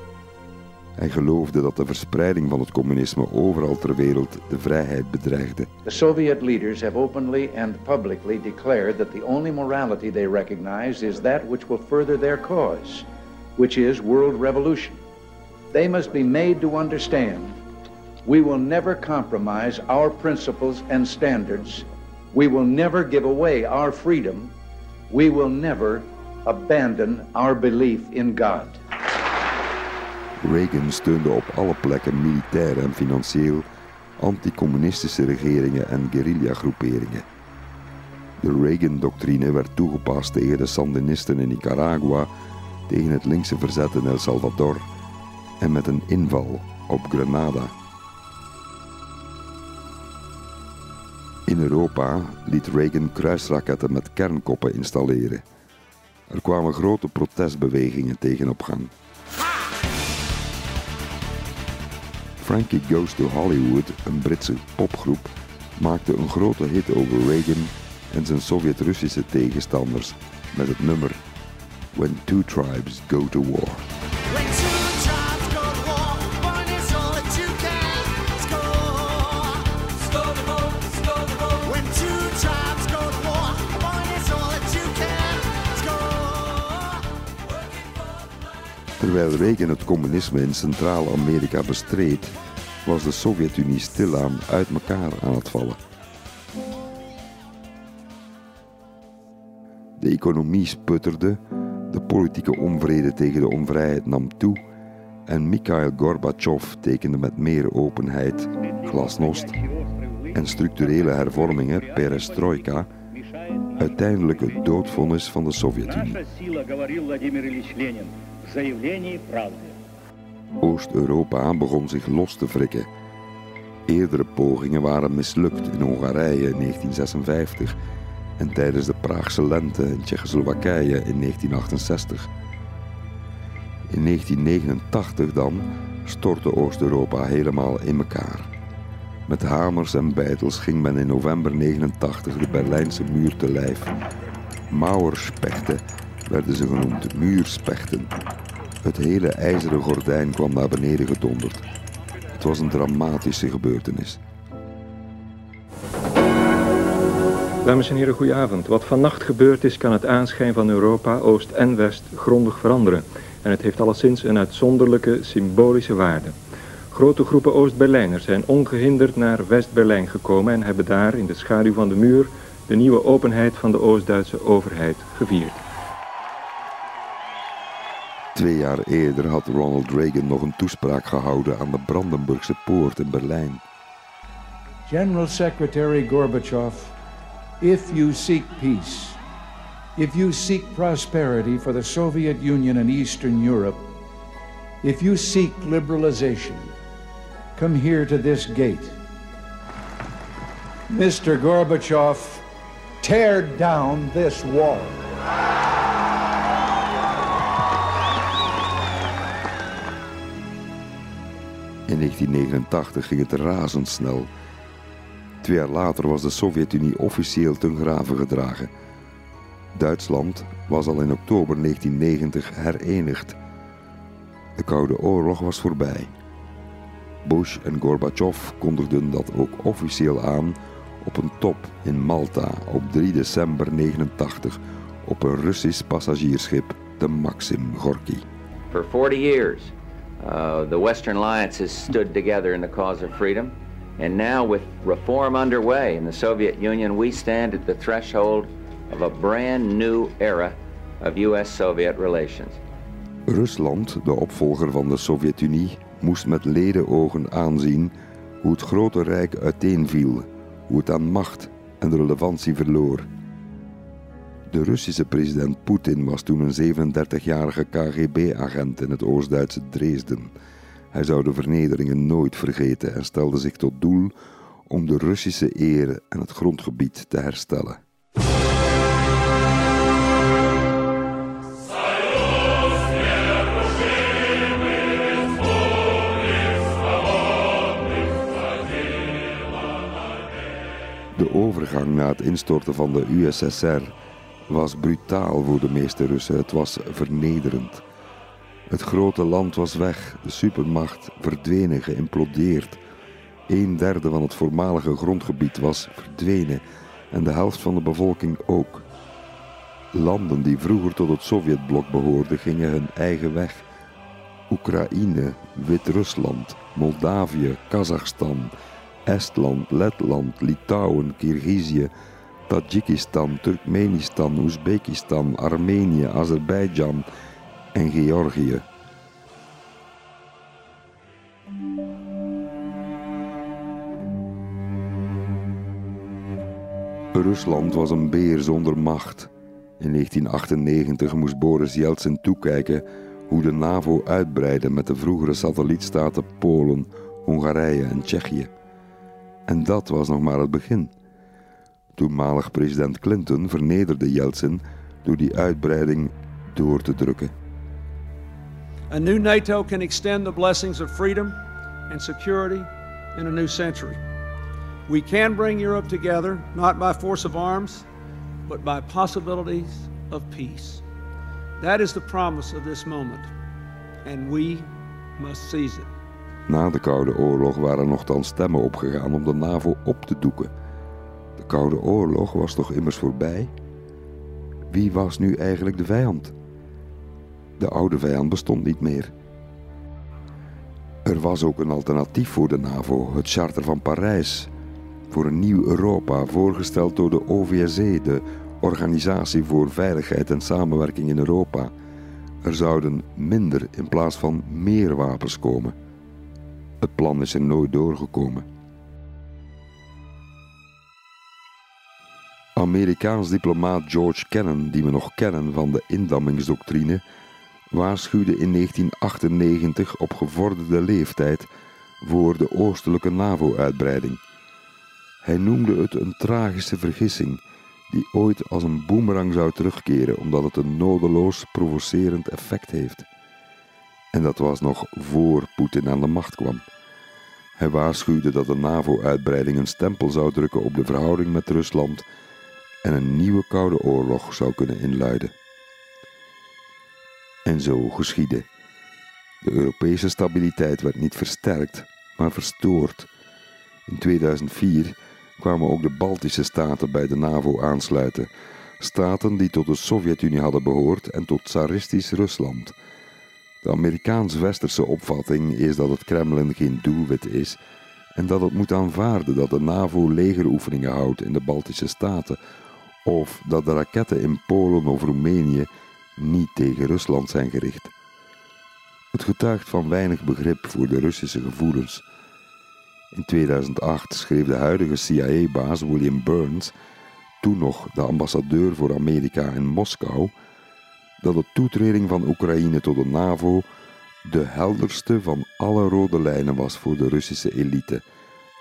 Hij geloofde dat de verspreiding van het communisme overal ter wereld de vrijheid bedreigde. The Soviet leaders have openly and publicly declared that the only morality they recognize is that which will further their cause, which is world revolution. They must be made to understand we will never compromise our principles and standards. We will never give away our freedom. We will never abandon our belief in God. Reagan steunde op alle plekken militair en financieel anticommunistische regeringen en guerrilla-groeperingen. De Reagan-doctrine werd toegepast tegen de Sandinisten in Nicaragua, tegen het linkse verzet in El Salvador en met een inval op Grenada. In Europa liet Reagan kruisraketten met kernkoppen installeren. Er kwamen grote protestbewegingen tegen op gang. Frankie Goes to Hollywood, een Britse popgroep, maakte een grote hit over Reagan en zijn Sovjet-Russische tegenstanders met het nummer When Two Tribes Go to War. Terwijl Reagan het communisme in Centraal-Amerika bestreed, was de Sovjet-Unie stilaan uit elkaar aan het vallen. De economie sputterde, de politieke onvrede tegen de onvrijheid nam toe en Mikhail Gorbachev tekende met meer openheid, glasnost en structurele hervormingen, perestroika, uiteindelijk het doodvonnis van de Sovjet-Unie. Oost-Europa begon zich los te wrikken. Eerdere pogingen waren mislukt in Hongarije in 1956 en tijdens de Praagse lente in Tsjechoslowakije in 1968. In 1989 dan stortte Oost-Europa helemaal in elkaar. Met hamers en beitels ging men in november 89 de Berlijnse muur te lijf. Mauerspechten werden ze genoemd, muurspechten. Het hele ijzeren gordijn kwam naar beneden gedonderd. Het was een dramatische gebeurtenis. Dames en heren, goedenavond. Wat vannacht gebeurd is, kan het aanschijn van Europa, Oost en West, grondig veranderen. En het heeft alleszins een uitzonderlijke symbolische waarde. Grote groepen Oost-Berlijners zijn ongehinderd naar West-Berlijn gekomen en hebben daar in de schaduw van de muur de nieuwe openheid van de Oost-Duitse overheid gevierd. Twee jaar eerder had Ronald Reagan nog een toespraak gehouden aan de Brandenburgse poort in Berlijn. General Secretary Gorbachev, if you seek peace, if you seek prosperity for the Soviet Union and Eastern Europe, if you seek liberalization, come here to this gate. Mr. Gorbachev, tear down this wall. In 1989 ging het razendsnel. Twee jaar later was de Sovjet-Unie officieel ten graven gedragen. Duitsland was al in oktober 1990 herenigd. De Koude Oorlog was voorbij. Bush en Gorbachev kondigden dat ook officieel aan op een top in Malta op 3 december 1989 op een Russisch passagiersschip, de Maxim Gorky. For 40 years, uh, the Western alliances stood together in the cause of freedom. And now, with reform underway in the Soviet Union, we stand at the threshold of a brand new era of U.S. Soviet relations. Rusland, de opvolger van de Sovjet-Unie, moest met ledenogen aanzien hoe het grote rijk uiteenviel, hoe het aan macht en relevantie verloor. De Russische president Poetin was toen een 37-jarige KGB-agent in het Oost-Duitse Dresden. Hij zou de vernederingen nooit vergeten en stelde zich tot doel om de Russische eer en het grondgebied te herstellen. De overgang na het instorten van de USSR was brutaal voor de meeste Russen. Het was vernederend. Het grote land was weg, de supermacht verdwenen, geïmplodeerd. Een derde van het voormalige grondgebied was verdwenen en de helft van de bevolking ook. Landen die vroeger tot het Sovjetblok behoorden gingen hun eigen weg. Oekraïne, Wit-Rusland, Moldavië, Kazachstan, Estland, Letland, Litouwen, Kirgizië, Tajikistan, Turkmenistan, Oezbekistan, Armenië, Azerbeidzjan en Georgië. Rusland was een beer zonder macht. In 1998 moest Boris Yeltsin toekijken hoe de NAVO uitbreidde met de vroegere satellietstaten Polen, Hongarije en Tsjechië. En dat was nog maar het begin. Toenmalig president Clinton vernederde Yeltsin door die uitbreiding door te drukken. A new NATO can extend the blessings of freedom and security in a new century. We can bring Europe together, not by force of arms, but by possibilities of peace. That is the promise of this moment, and we must seize it. Na de Koude Oorlog waren nogthans stemmen opgegaan om de NAVO op te doeken. De Koude Oorlog was toch immers voorbij? Wie was nu eigenlijk de vijand? De oude vijand bestond niet meer. Er was ook een alternatief voor de NAVO, het Charter van Parijs. Voor een nieuw Europa, voorgesteld door de OVSE, de Organisatie voor Veiligheid en Samenwerking in Europa. Er zouden minder in plaats van meer wapens komen. Het plan is er nooit doorgekomen. Amerikaans diplomaat George Kennan, die we nog kennen van de indammingsdoctrine, waarschuwde in 1998 op gevorderde leeftijd voor de oostelijke NAVO-uitbreiding. Hij noemde het een tragische vergissing die ooit als een boemerang zou terugkeren omdat het een nodeloos provocerend effect heeft. En dat was nog voor Poetin aan de macht kwam. Hij waarschuwde dat de NAVO-uitbreiding een stempel zou drukken op de verhouding met Rusland en een nieuwe koude oorlog zou kunnen inluiden. En zo geschiedde. De Europese stabiliteit werd niet versterkt, maar verstoord. In 2004 kwamen ook de Baltische staten bij de NAVO aansluiten, staten die tot de Sovjet-Unie hadden behoord en tot tsaristisch Rusland. De Amerikaans-westerse opvatting is dat het Kremlin geen doelwit is en dat het moet aanvaarden dat de NAVO legeroefeningen houdt in de Baltische staten of dat de raketten in Polen of Roemenië niet tegen Rusland zijn gericht. Het getuigt van weinig begrip voor de Russische gevoelens. In 2008 schreef de huidige CIA-baas William Burns, toen nog de ambassadeur voor Amerika in Moskou, dat de toetreding van Oekraïne tot de NAVO De helderste van alle rode lijnen was voor de Russische elite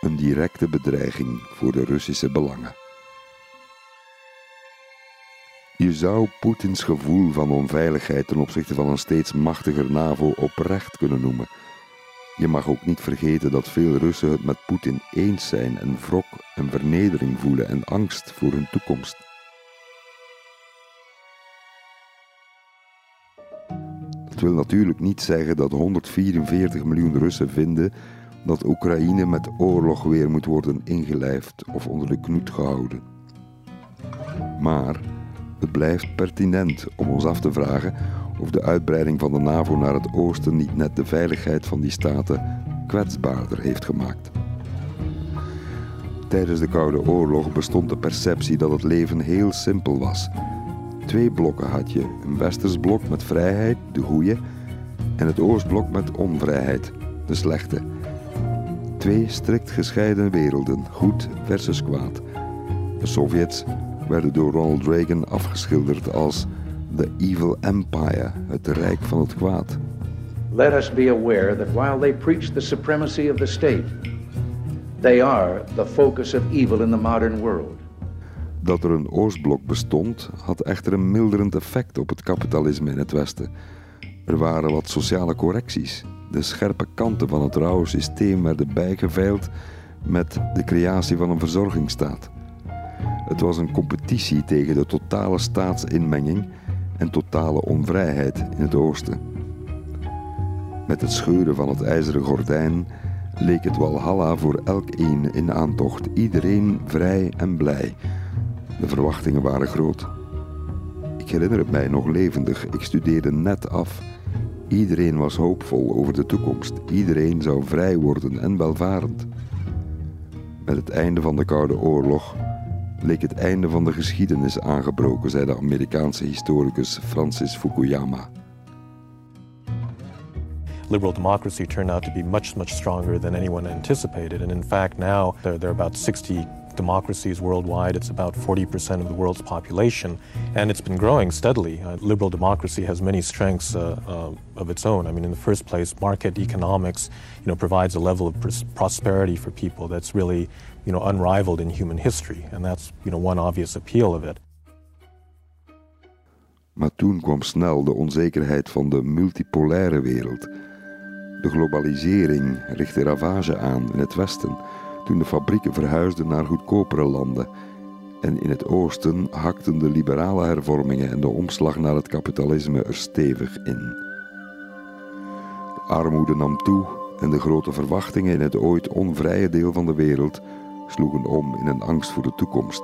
een directe bedreiging voor de Russische belangen. Je zou Poetins gevoel van onveiligheid ten opzichte van een steeds machtiger NAVO oprecht kunnen noemen. Je mag ook niet vergeten dat veel Russen het met Poetin eens zijn en wrok en vernedering voelen en angst voor hun toekomst. Dat wil natuurlijk niet zeggen dat 144 miljoen Russen vinden dat Oekraïne met oorlog weer moet worden ingelijfd of onder de knoet gehouden. Maar het blijft pertinent om ons af te vragen of de uitbreiding van de NAVO naar het oosten niet net de veiligheid van die staten kwetsbaarder heeft gemaakt. Tijdens de Koude Oorlog bestond de perceptie dat het leven heel simpel was. Twee blokken had je: een westers blok met vrijheid, de goede, en het oostblok met onvrijheid, de slechte. Twee strikt gescheiden werelden, goed versus kwaad. De Sovjets werden door Ronald Reagan afgeschilderd als the evil empire, het rijk van het kwaad. Let us be aware that while they preach the supremacy of the state, they are the focus of evil in the modern world. Dat er een Oostblok bestond, had echter een milderend effect op het kapitalisme in het Westen. Er waren wat sociale correcties. De scherpe kanten van het rauwe systeem werden bijgeveild met de creatie van een verzorgingsstaat. Het was een competitie tegen de totale staatsinmenging en totale onvrijheid in het oosten. Met het scheuren van het ijzeren gordijn leek het walhalla voor elk een in aantocht, iedereen vrij en blij. De verwachtingen waren groot. Ik herinner het mij nog levendig, ik studeerde net af. Iedereen was hoopvol over de toekomst, iedereen zou vrij worden en welvarend. Met het einde van de Koude Oorlog leek het einde van de geschiedenis aangebroken, zei de Amerikaanse historicus Francis Fukuyama. liberal democracy turned out to be much, much stronger than anyone anticipated. And in fact, now there, there, are about 60 democracies worldwide. It's about 40% of the world's population, and it's been growing steadily. Uh, liberal democracy has many strengths uh, uh, of its own. I mean, in the first place, market economics, you know, provides a level of pros prosperity for people that's really, you know, unrivaled in human history, and that's, you know, one obvious appeal of it. Maar toen kwam snel de onzekerheid van de multipolaire wereld. De globalisering richtte ravage aan in het Westen toen de fabrieken verhuisden naar goedkopere landen. En in het oosten hakten de liberale hervormingen en de omslag naar het kapitalisme er stevig in. De armoede nam toe en de grote verwachtingen in het ooit onvrije deel van de wereld sloegen om in een angst voor de toekomst.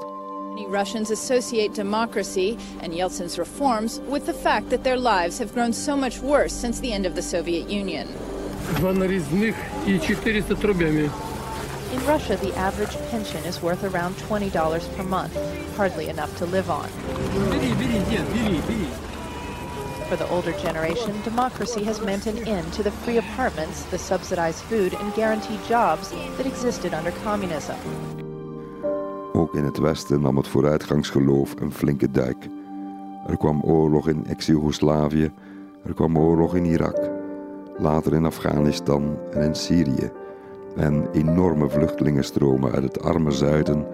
Many Russians associate democracy and Yeltsin's reforms with the fact that their lives have grown so much worse since the end of the Soviet Union. In Russia, the average pension is worth around $20 per month, hardly enough to live on. For the older generation, democracy has meant an end to the free apartments, the subsidized food, and guaranteed jobs that existed under communism. Ook in het Westen nam het vooruitgangsgeloof een flinke duik. Er kwam oorlog in ex-Jugoslavië, er kwam oorlog in Irak, later in Afghanistan en in Syrië. En enorme vluchtelingenstromen uit het arme zuiden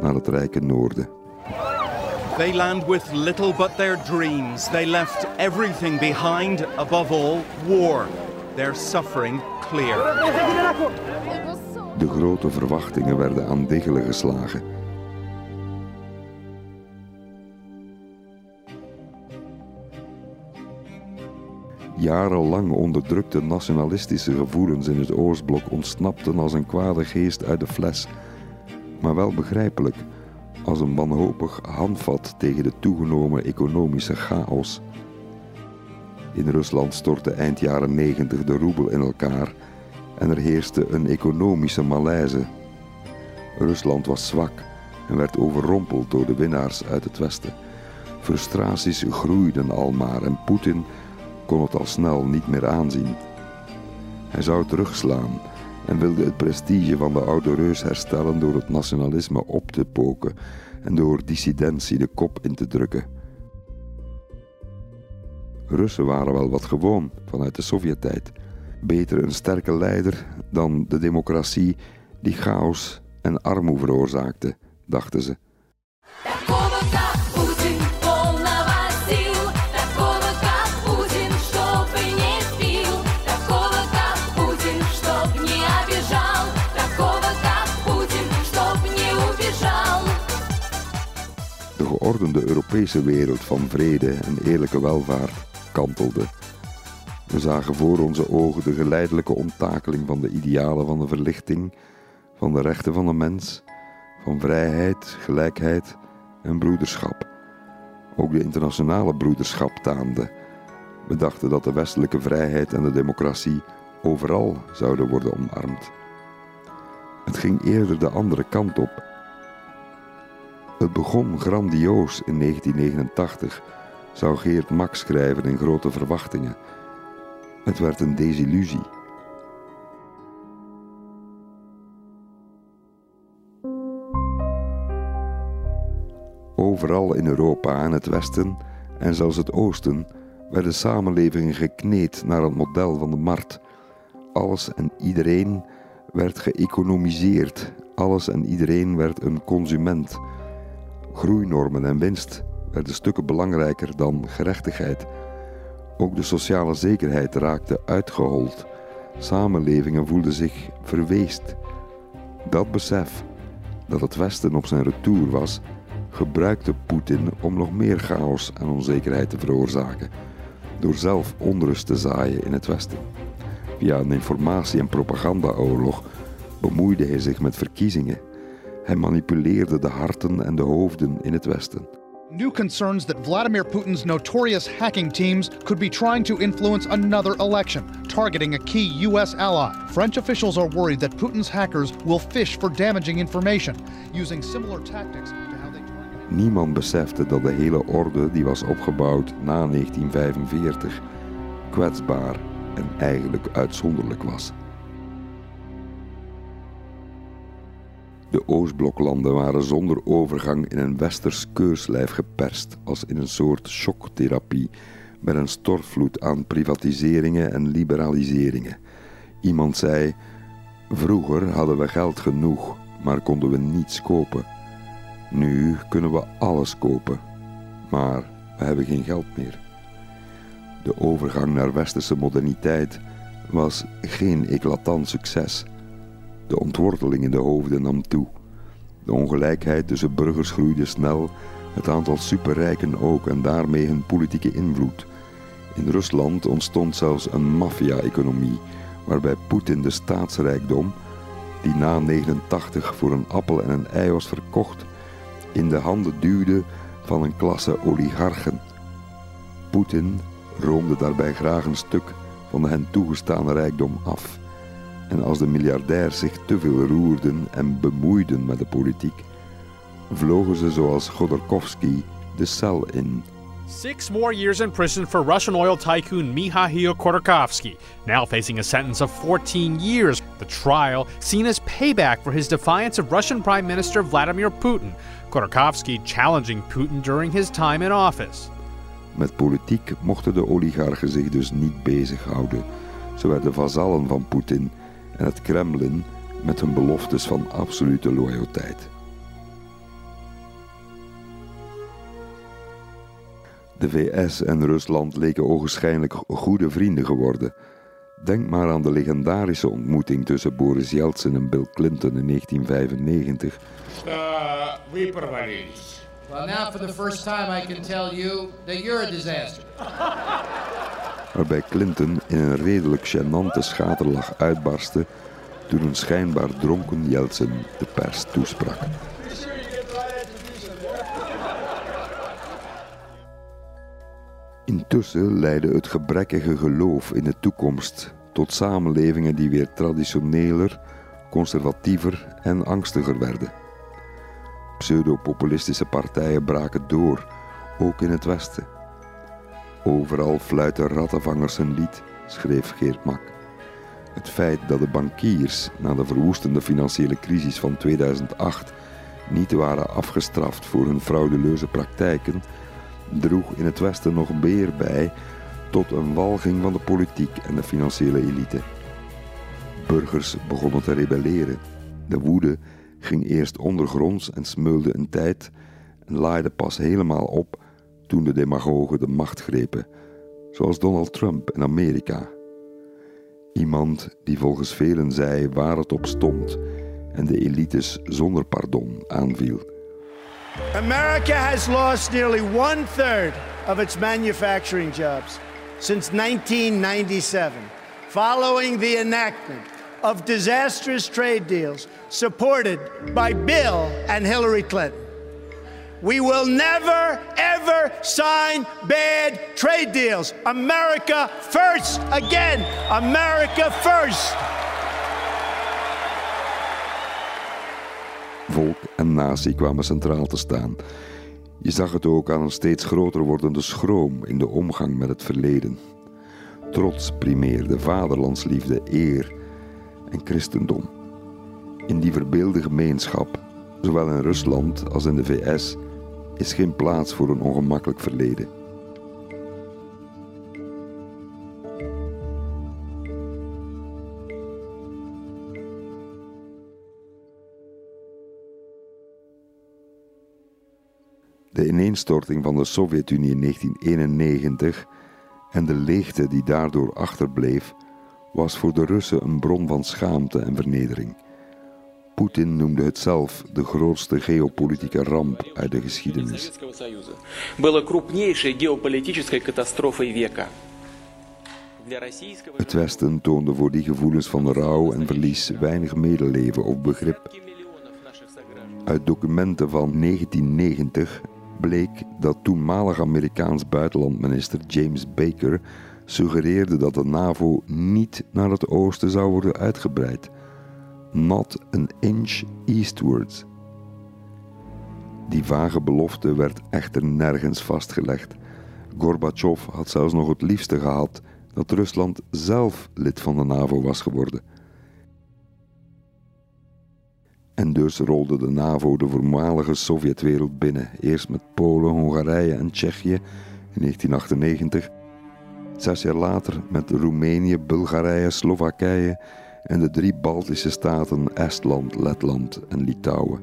naar het rijke noorden. They land with little but their dreams. They left everything behind, above all, war. Their suffering clear. De grote verwachtingen werden aan diggelen geslagen. Jarenlang onderdrukte nationalistische gevoelens in het Oostblok ontsnapten als een kwade geest uit de fles. Maar wel begrijpelijk, als een wanhopig handvat tegen de toegenomen economische chaos. In Rusland stortte eind jaren 90 de roebel in elkaar en er heerste een economische malaise. Rusland was zwak en werd overrompeld door de winnaars uit het Westen. Frustraties groeiden almaar en Poetin kon het al snel niet meer aanzien. Hij zou terugslaan en wilde het prestige van de oude reus herstellen door het nationalisme op te poken en door dissidentie de kop in te drukken. Russen waren wel wat gewoon vanuit de Sovjet-tijd. Beter een sterke leider dan de democratie die chaos en armoede veroorzaakte, dachten ze. Geordende Europese wereld van vrede en eerlijke welvaart kantelde. We zagen voor onze ogen de geleidelijke onttakeling van de idealen van de verlichting, van de rechten van de mens, van vrijheid, gelijkheid en broederschap. Ook de internationale broederschap taande. We dachten dat de westelijke vrijheid en de democratie overal zouden worden omarmd. Het ging eerder de andere kant op. Het begon grandioos in 1989, zou Geert Max schrijven in Grote Verwachtingen. Het werd een desillusie. Overal in Europa en het Westen en zelfs het Oosten werden samenlevingen gekneed naar het model van de markt. Alles en iedereen werd geëconomiseerd. Alles en iedereen werd een consument. Groeinormen en winst werden stukken belangrijker dan gerechtigheid. Ook de sociale zekerheid raakte uitgehold. Samenlevingen voelden zich verweest. Dat besef dat het Westen op zijn retour was, gebruikte Poetin om nog meer chaos en onzekerheid te veroorzaken, door zelf onrust te zaaien in het Westen. Via een informatie- en propagandaoorlog bemoeide hij zich met verkiezingen. Hij manipuleerde de harten en de hoofden in het Westen. New concerns that Vladimir Putin's notorious hacking teams could be trying to influence another election, targeting a key U.S. ally. French officials are worried that Putin's hackers will fish for damaging information, using similar tactics to how they target. Niemand besefte dat de hele orde die was opgebouwd na 1945 kwetsbaar en eigenlijk uitzonderlijk was. De Oostbloklanden waren zonder overgang in een westers keurslijf geperst, als in een soort shocktherapie, met een stortvloed aan privatiseringen en liberaliseringen. Iemand zei: Vroeger hadden we geld genoeg, maar konden we niets kopen. Nu kunnen we alles kopen, maar we hebben geen geld meer. De overgang naar westerse moderniteit was geen eclatant succes. De ontworteling in de hoofden nam toe. De ongelijkheid tussen burgers groeide snel, het aantal superrijken ook en daarmee hun politieke invloed. In Rusland ontstond zelfs een maffia-economie, waarbij Poetin de staatsrijkdom, die na 89 voor een appel en een ei was verkocht, in de handen duwde van een klasse oligarchen. Poetin roomde daarbij graag een stuk van de hen toegestane rijkdom af. En als de miljardairs zich te veel roerden en bemoeiden met de politiek, vlogen ze zoals Godorkovsky de cel in. Six more years in prison for Russian oil tycoon Mikhail Khodorkovsky, now facing a sentence of 14 years. The trial seen as payback for his defiance of Russian Prime Minister Vladimir Putin. Khodorkovsky challenging Putin during his time in office. Met politiek mochten de oligarchen zich dus niet bezighouden. Ze werden vazallen van Poetin en het Kremlin met hun beloftes van absolute loyaliteit. De VS en Rusland leken ogenschijnlijk goede vrienden geworden. Denk maar aan de legendarische ontmoeting tussen Boris Yeltsin en Bill Clinton in 1995. Uh, Well, now for the first time I can tell you that you're a disaster. Waarbij Clinton in een redelijk gênante schaterlach uitbarstte toen een schijnbaar dronken Yeltsin de pers toesprak. Intussen leidde het gebrekkige geloof in de toekomst tot samenlevingen die weer traditioneler, conservatiever en angstiger werden. Pseudopopulistische partijen braken door, ook in het Westen. Overal fluiten rattenvangers een lied, schreef Geert Mak. Het feit dat de bankiers na de verwoestende financiële crisis van 2008 niet waren afgestraft voor hun fraudeleuze praktijken, droeg in het Westen nog meer bij tot een walging van de politiek en de financiële elite. Burgers begonnen te rebelleren. De woede ging eerst ondergronds en smeulde een tijd en laaide pas helemaal op toen de demagogen de macht grepen, zoals Donald Trump in Amerika. Iemand die volgens velen zei waar het op stond en de elites zonder pardon aanviel. America has lost nearly one third of its manufacturing jobs since 1997, following the enactment of disastrous trade deals supported by Bill and Hillary Clinton. We will never, ever sign bad trade deals. America first. Again, America first. Volk en natie kwamen centraal te staan. Je zag het ook aan een steeds groter wordende schroom in de omgang met het verleden. Trots primeerde vaderlandsliefde, eer en christendom. In die verbeelde gemeenschap, zowel in Rusland als in de VS, is geen plaats voor een ongemakkelijk verleden. De ineenstorting van de Sovjet-Unie in 1991 en de leegte die daardoor achterbleef, was voor de Russen een bron van schaamte en vernedering. Poetin noemde het zelf de grootste geopolitieke ramp uit de geschiedenis. Het Westen toonde voor die gevoelens van rouw en verlies weinig medeleven of begrip. Uit documenten van 1990 bleek dat toenmalig Amerikaans buitenlandminister James Baker suggereerde dat de NAVO niet naar het oosten zou worden uitgebreid. Not an inch eastwards. Die vage belofte werd echter nergens vastgelegd. Gorbachev had zelfs nog het liefste gehad dat Rusland zelf lid van de NAVO was geworden. En dus rolde de NAVO de voormalige Sovjetwereld binnen, eerst met Polen, Hongarije en Tsjechië in 1998, zes jaar later met Roemenië, Bulgarije, Slowakije en de drie Baltische staten Estland, Letland en Litouwen.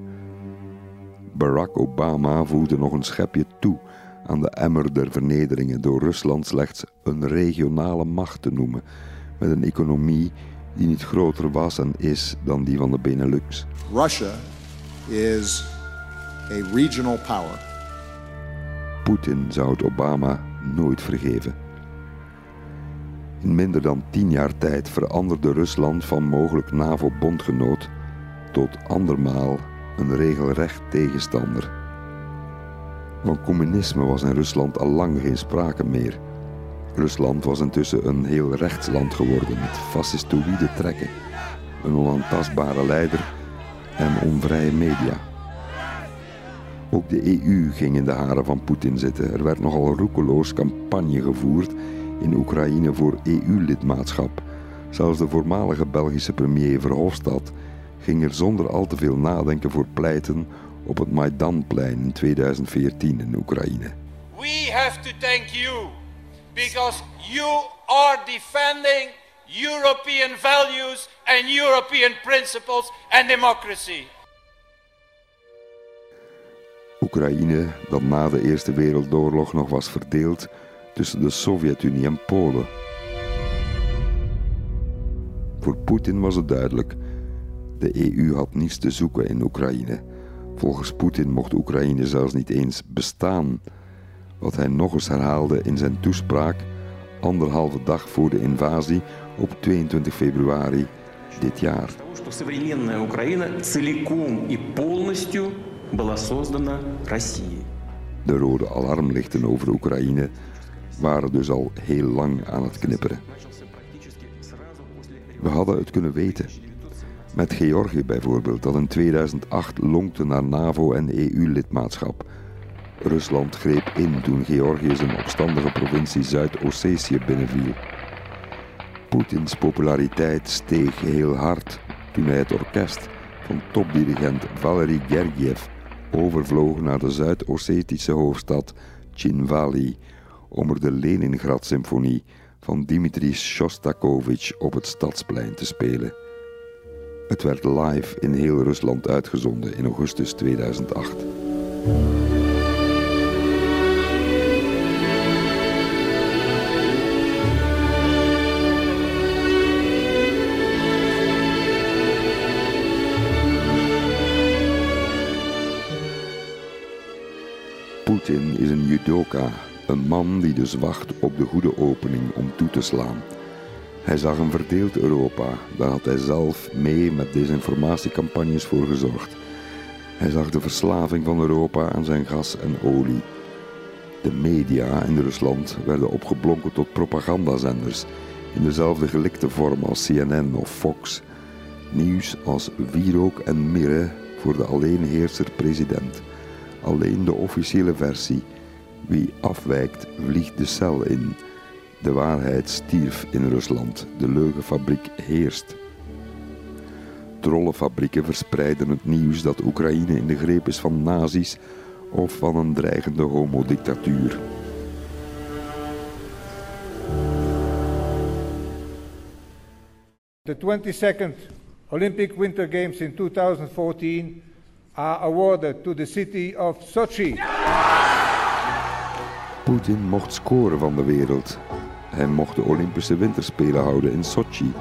Barack Obama voegde nog een schepje toe aan de emmer der vernederingen door Rusland slechts een regionale macht te noemen, met een economie die niet groter was en is dan die van de Benelux. Russia is a regional power. Poetin zou het Obama nooit vergeven. In minder dan tien jaar tijd veranderde Rusland van mogelijk NAVO-bondgenoot tot andermaal een regelrecht tegenstander. Van communisme was in Rusland al lang geen sprake meer. Rusland was intussen een heel rechtsland geworden met fascistoïde trekken, een onaantastbare leider en onvrije media. Ook de EU ging in de haren van Poetin zitten. Er werd nogal roekeloos campagne gevoerd in Oekraïne voor EU-lidmaatschap. Zelfs de voormalige Belgische premier Verhofstadt ging er zonder al te veel nadenken voor pleiten op het Maidanplein in 2014 in Oekraïne. We have to thank you because you are defending European values and European principles and democracy. Oekraïne, dat na de Eerste Wereldoorlog nog was verdeeld tussen de Sovjet-Unie en Polen. Voor Poetin was het duidelijk: de EU had niets te zoeken in Oekraïne. Volgens Poetin mocht Oekraïne zelfs niet eens bestaan. Wat hij nog eens herhaalde in zijn toespraak anderhalve dag voor de invasie op 22 februari dit jaar. De rode alarmlichten over Oekraïne waren dus al heel lang aan het knipperen. We hadden het kunnen weten. Met Georgië bijvoorbeeld, dat in 2008 lonkte naar NAVO en EU-lidmaatschap. Rusland greep in toen Georgië zijn opstandige provincie Zuid-Ossetië binnenviel. Poetins populariteit steeg heel hard toen hij het orkest van topdirigent Valery Gergiev overvloog naar de Zuid-Ossetische hoofdstad Chinvali om er de Leningrad-symfonie van Dmitri Shostakovich op het stadsplein te spelen. Het werd live in heel Rusland uitgezonden in augustus 2008. Poetin is een judoka, een man die dus wacht op de goede opening om toe te slaan. Hij zag een verdeeld Europa, daar had hij zelf mee met desinformatiecampagnes voor gezorgd. Hij zag de verslaving van Europa aan zijn gas en olie. De media in Rusland werden opgeblonken tot propagandazenders in dezelfde gelikte vorm als CNN of Fox. Nieuws als wierook en mirre voor de alleenheerser president. Alleen de officiële versie. Wie afwijkt, vliegt de cel in. De waarheid stierf in Rusland. De leugenfabriek heerst. Trollenfabrieken verspreiden het nieuws dat Oekraïne in de greep is van nazi's of van een dreigende homodictatuur. The 22nd Olympic Winter Games in 2014 are awarded to the city of Sochi. Poetin mocht scoren van de wereld. Hij mocht de Olympische Winterspelen houden in Sochi,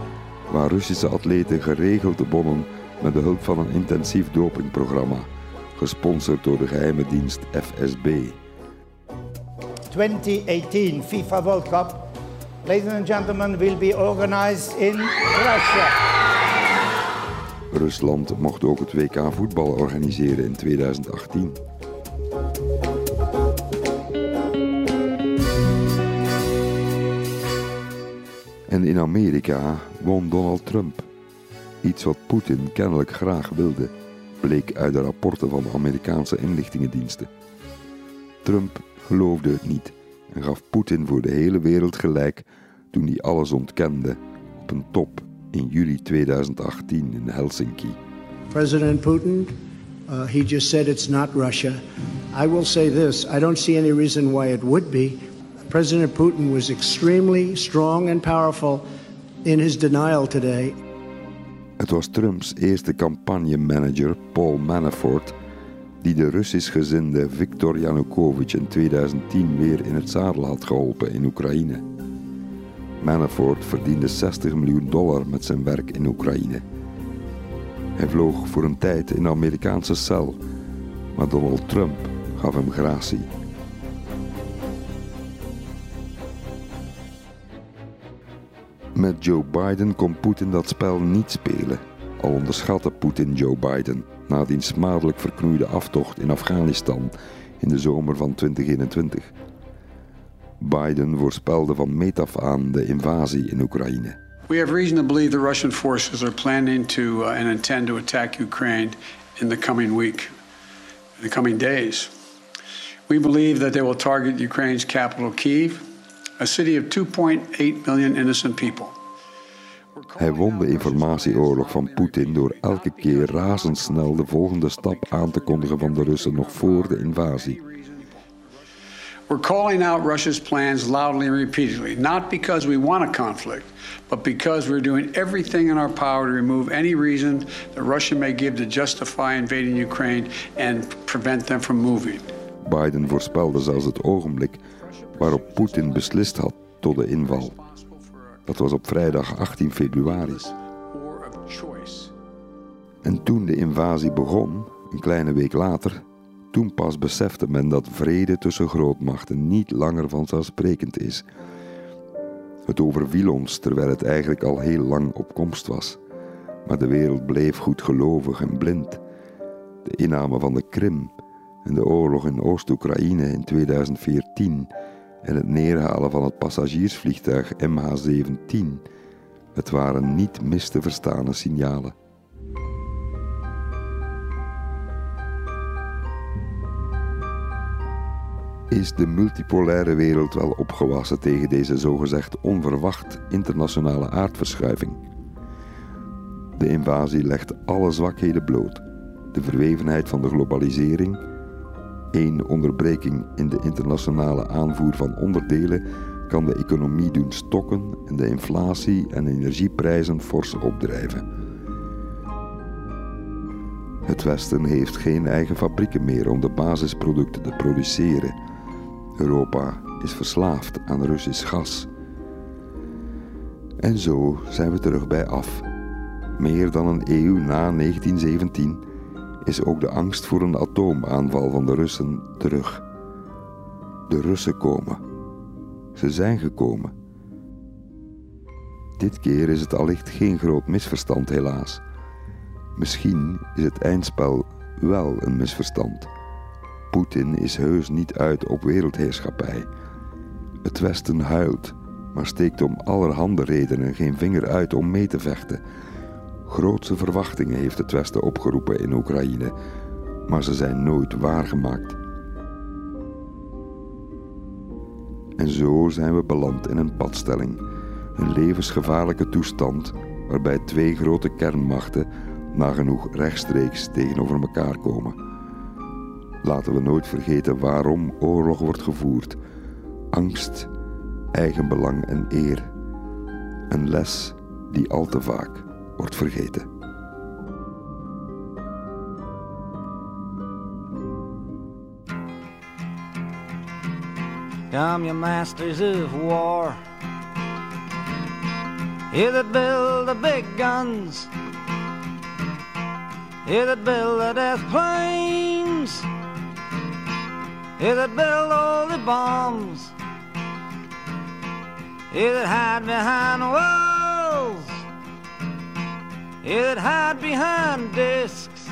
waar Russische atleten geregeld wonnen met de hulp van een intensief dopingprogramma, gesponsord door de geheime dienst FSB. 2018 FIFA World Cup, ladies and gentlemen, will be organized in Russia. Rusland mocht ook het WK voetbal organiseren in 2018. En in Amerika won Donald Trump. Iets wat Poetin kennelijk graag wilde, bleek uit de rapporten van de Amerikaanse inlichtingendiensten. Trump geloofde het niet en gaf Poetin voor de hele wereld gelijk toen hij alles ontkende op een top in juli 2018 in Helsinki. President Putin, uh, he just said it's not Russia. I will say this I don't see any reason why it would be. President Putin was extremely strong and powerful in his denial today. Het was Trumps eerste campagnemanager, Paul Manafort, die de Russisch gezinde Viktor Yanukovych in 2010 weer in het zadel had geholpen in Oekraïne. Manafort verdiende 60 miljoen dollar met zijn werk in Oekraïne. Hij vloog voor een tijd in de Amerikaanse cel, maar Donald Trump gaf hem gratie. Met Joe Biden kon Poetin dat spel niet spelen, al onderschatte Poetin Joe Biden na die smadelijk verknoeide aftocht in Afghanistan in de zomer van 2021. Biden voorspelde van meet af aan de invasie in Oekraïne. We have reason to believe the Russian forces are planning to uh, and intend to attack Ukraine in the coming week, in the coming days. We believe that they will target Ukraine's capital, Kiev, a city of 2.8 million innocent people. Hij won de informatieoorlog van Poetin door elke keer razendsnel de volgende stap aan te kondigen van de Russen nog voor de invasie. We're calling out Russia's plans loudly and repeatedly, not because we want a conflict, but because we're doing everything in our power to remove any reason that Russia may give to justify invading Ukraine and prevent them from moving. Biden voorspelde zelfs het ogenblik waarop Poetin beslist had tot de inval. Dat was op vrijdag 18 februari. En toen de invasie begon, een kleine week later, toen pas besefte men dat vrede tussen grootmachten niet langer vanzelfsprekend is. Het overviel ons terwijl het eigenlijk al heel lang op komst was. Maar de wereld bleef goedgelovig en blind. De inname van de Krim en de oorlog in Oost-Oekraïne in 2014 en het neerhalen van het passagiersvliegtuig MH17. Het waren niet mis te verstane signalen. Is de multipolaire wereld wel opgewassen tegen deze zogezegd onverwacht internationale aardverschuiving? De invasie legt alle zwakheden bloot. De verwevenheid van de globalisering, Eén onderbreking in de internationale aanvoer van onderdelen kan de economie doen stokken en de inflatie en energieprijzen fors opdrijven. Het Westen heeft geen eigen fabrieken meer om de basisproducten te produceren. Europa is verslaafd aan Russisch gas. En zo zijn we terug bij af. Meer dan een eeuw na 1917 is ook de angst voor een atoomaanval van de Russen terug. De Russen komen. Ze zijn gekomen. Dit keer is het allicht geen groot misverstand, helaas. Misschien is het eindspel wel een misverstand. Poetin is heus niet uit op wereldheerschappij. Het Westen huilt, maar steekt om allerhande redenen geen vinger uit om mee te vechten. Grootse verwachtingen heeft het Westen opgeroepen in Oekraïne, maar ze zijn nooit waargemaakt. En zo zijn we beland in een padstelling, een levensgevaarlijke toestand waarbij twee grote kernmachten nagenoeg rechtstreeks tegenover elkaar komen. Laten we nooit vergeten waarom oorlog wordt gevoerd. Angst, eigenbelang en eer. Een les die al te vaak wordt vergeten. Come, you masters of war. You that build the big guns. You that build the death planes. You that build all the bombs. You that hide behind walls. That hide behind discs.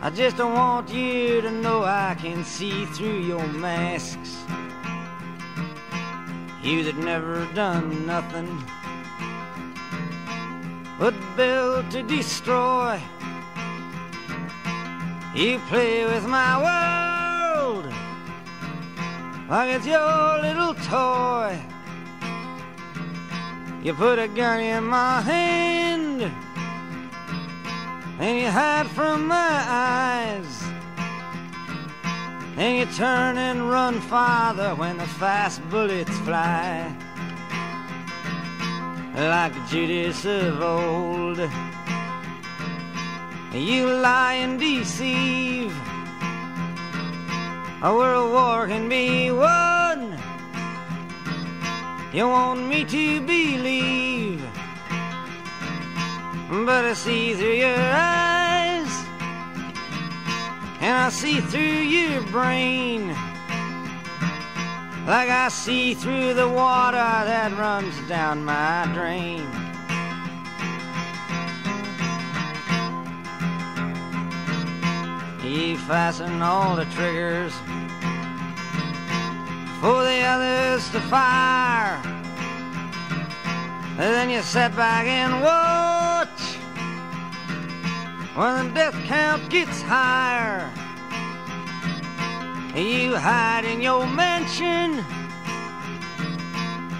I just don't want you to know I can see through your masks. You that never done nothing but build to destroy. You play with my world like it's your little toy. You put a gun in my hand and you hide from my eyes. And you turn and run farther when the fast bullets fly. Like Judas of old, you lie and deceive. A world war can be won. You want me to believe but I see through your eyes, and I see through your brain, like I see through the water that runs down my drain. You fasten all the triggers for the others to fire. And then you sit back and watch when the death count gets higher. You hide in your mansion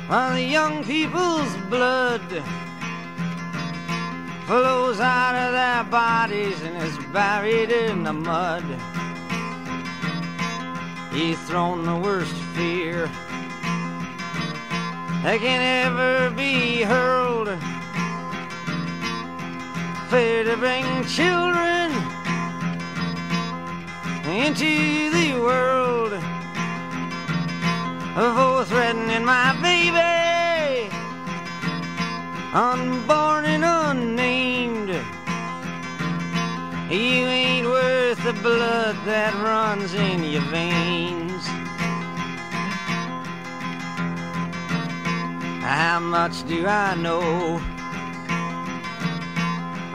while the young people's blood flows out of their bodies and is buried in the mud. You've thrown the worst fear that can ever be hurled. Fear to bring children into the world. For threatening my baby, unborn and unnamed. You ain't worth the blood that runs in your veins. How much do I know?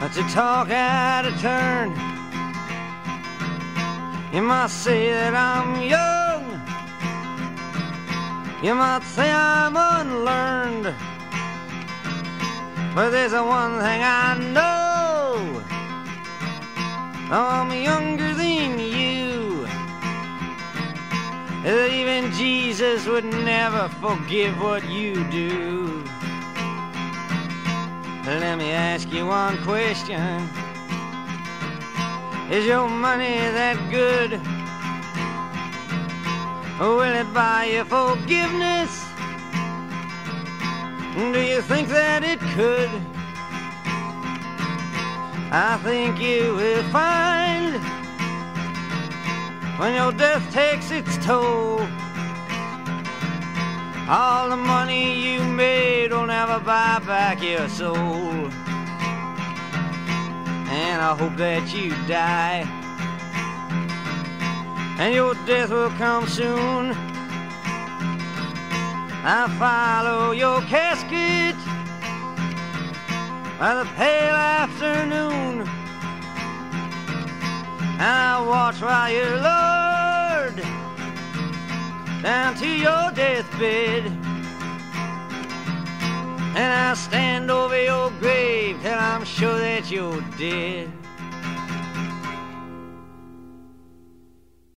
But you talk out of turn, you might say that I'm young. You might say I'm unlearned. But there's a one thing I know. I'm younger than you. Even Jesus would never forgive what you do. Let me ask you one question. Is your money that good? Will it buy you forgiveness? Do you think that it could? I think you will find when your death takes its toll. All the money you made will never buy back your soul. And I hope that you die. And your death will come soon. I follow your casket by the pale afternoon. I watch while you're down to your deathbed. And I stand over your grave till I'm sure that you're dead.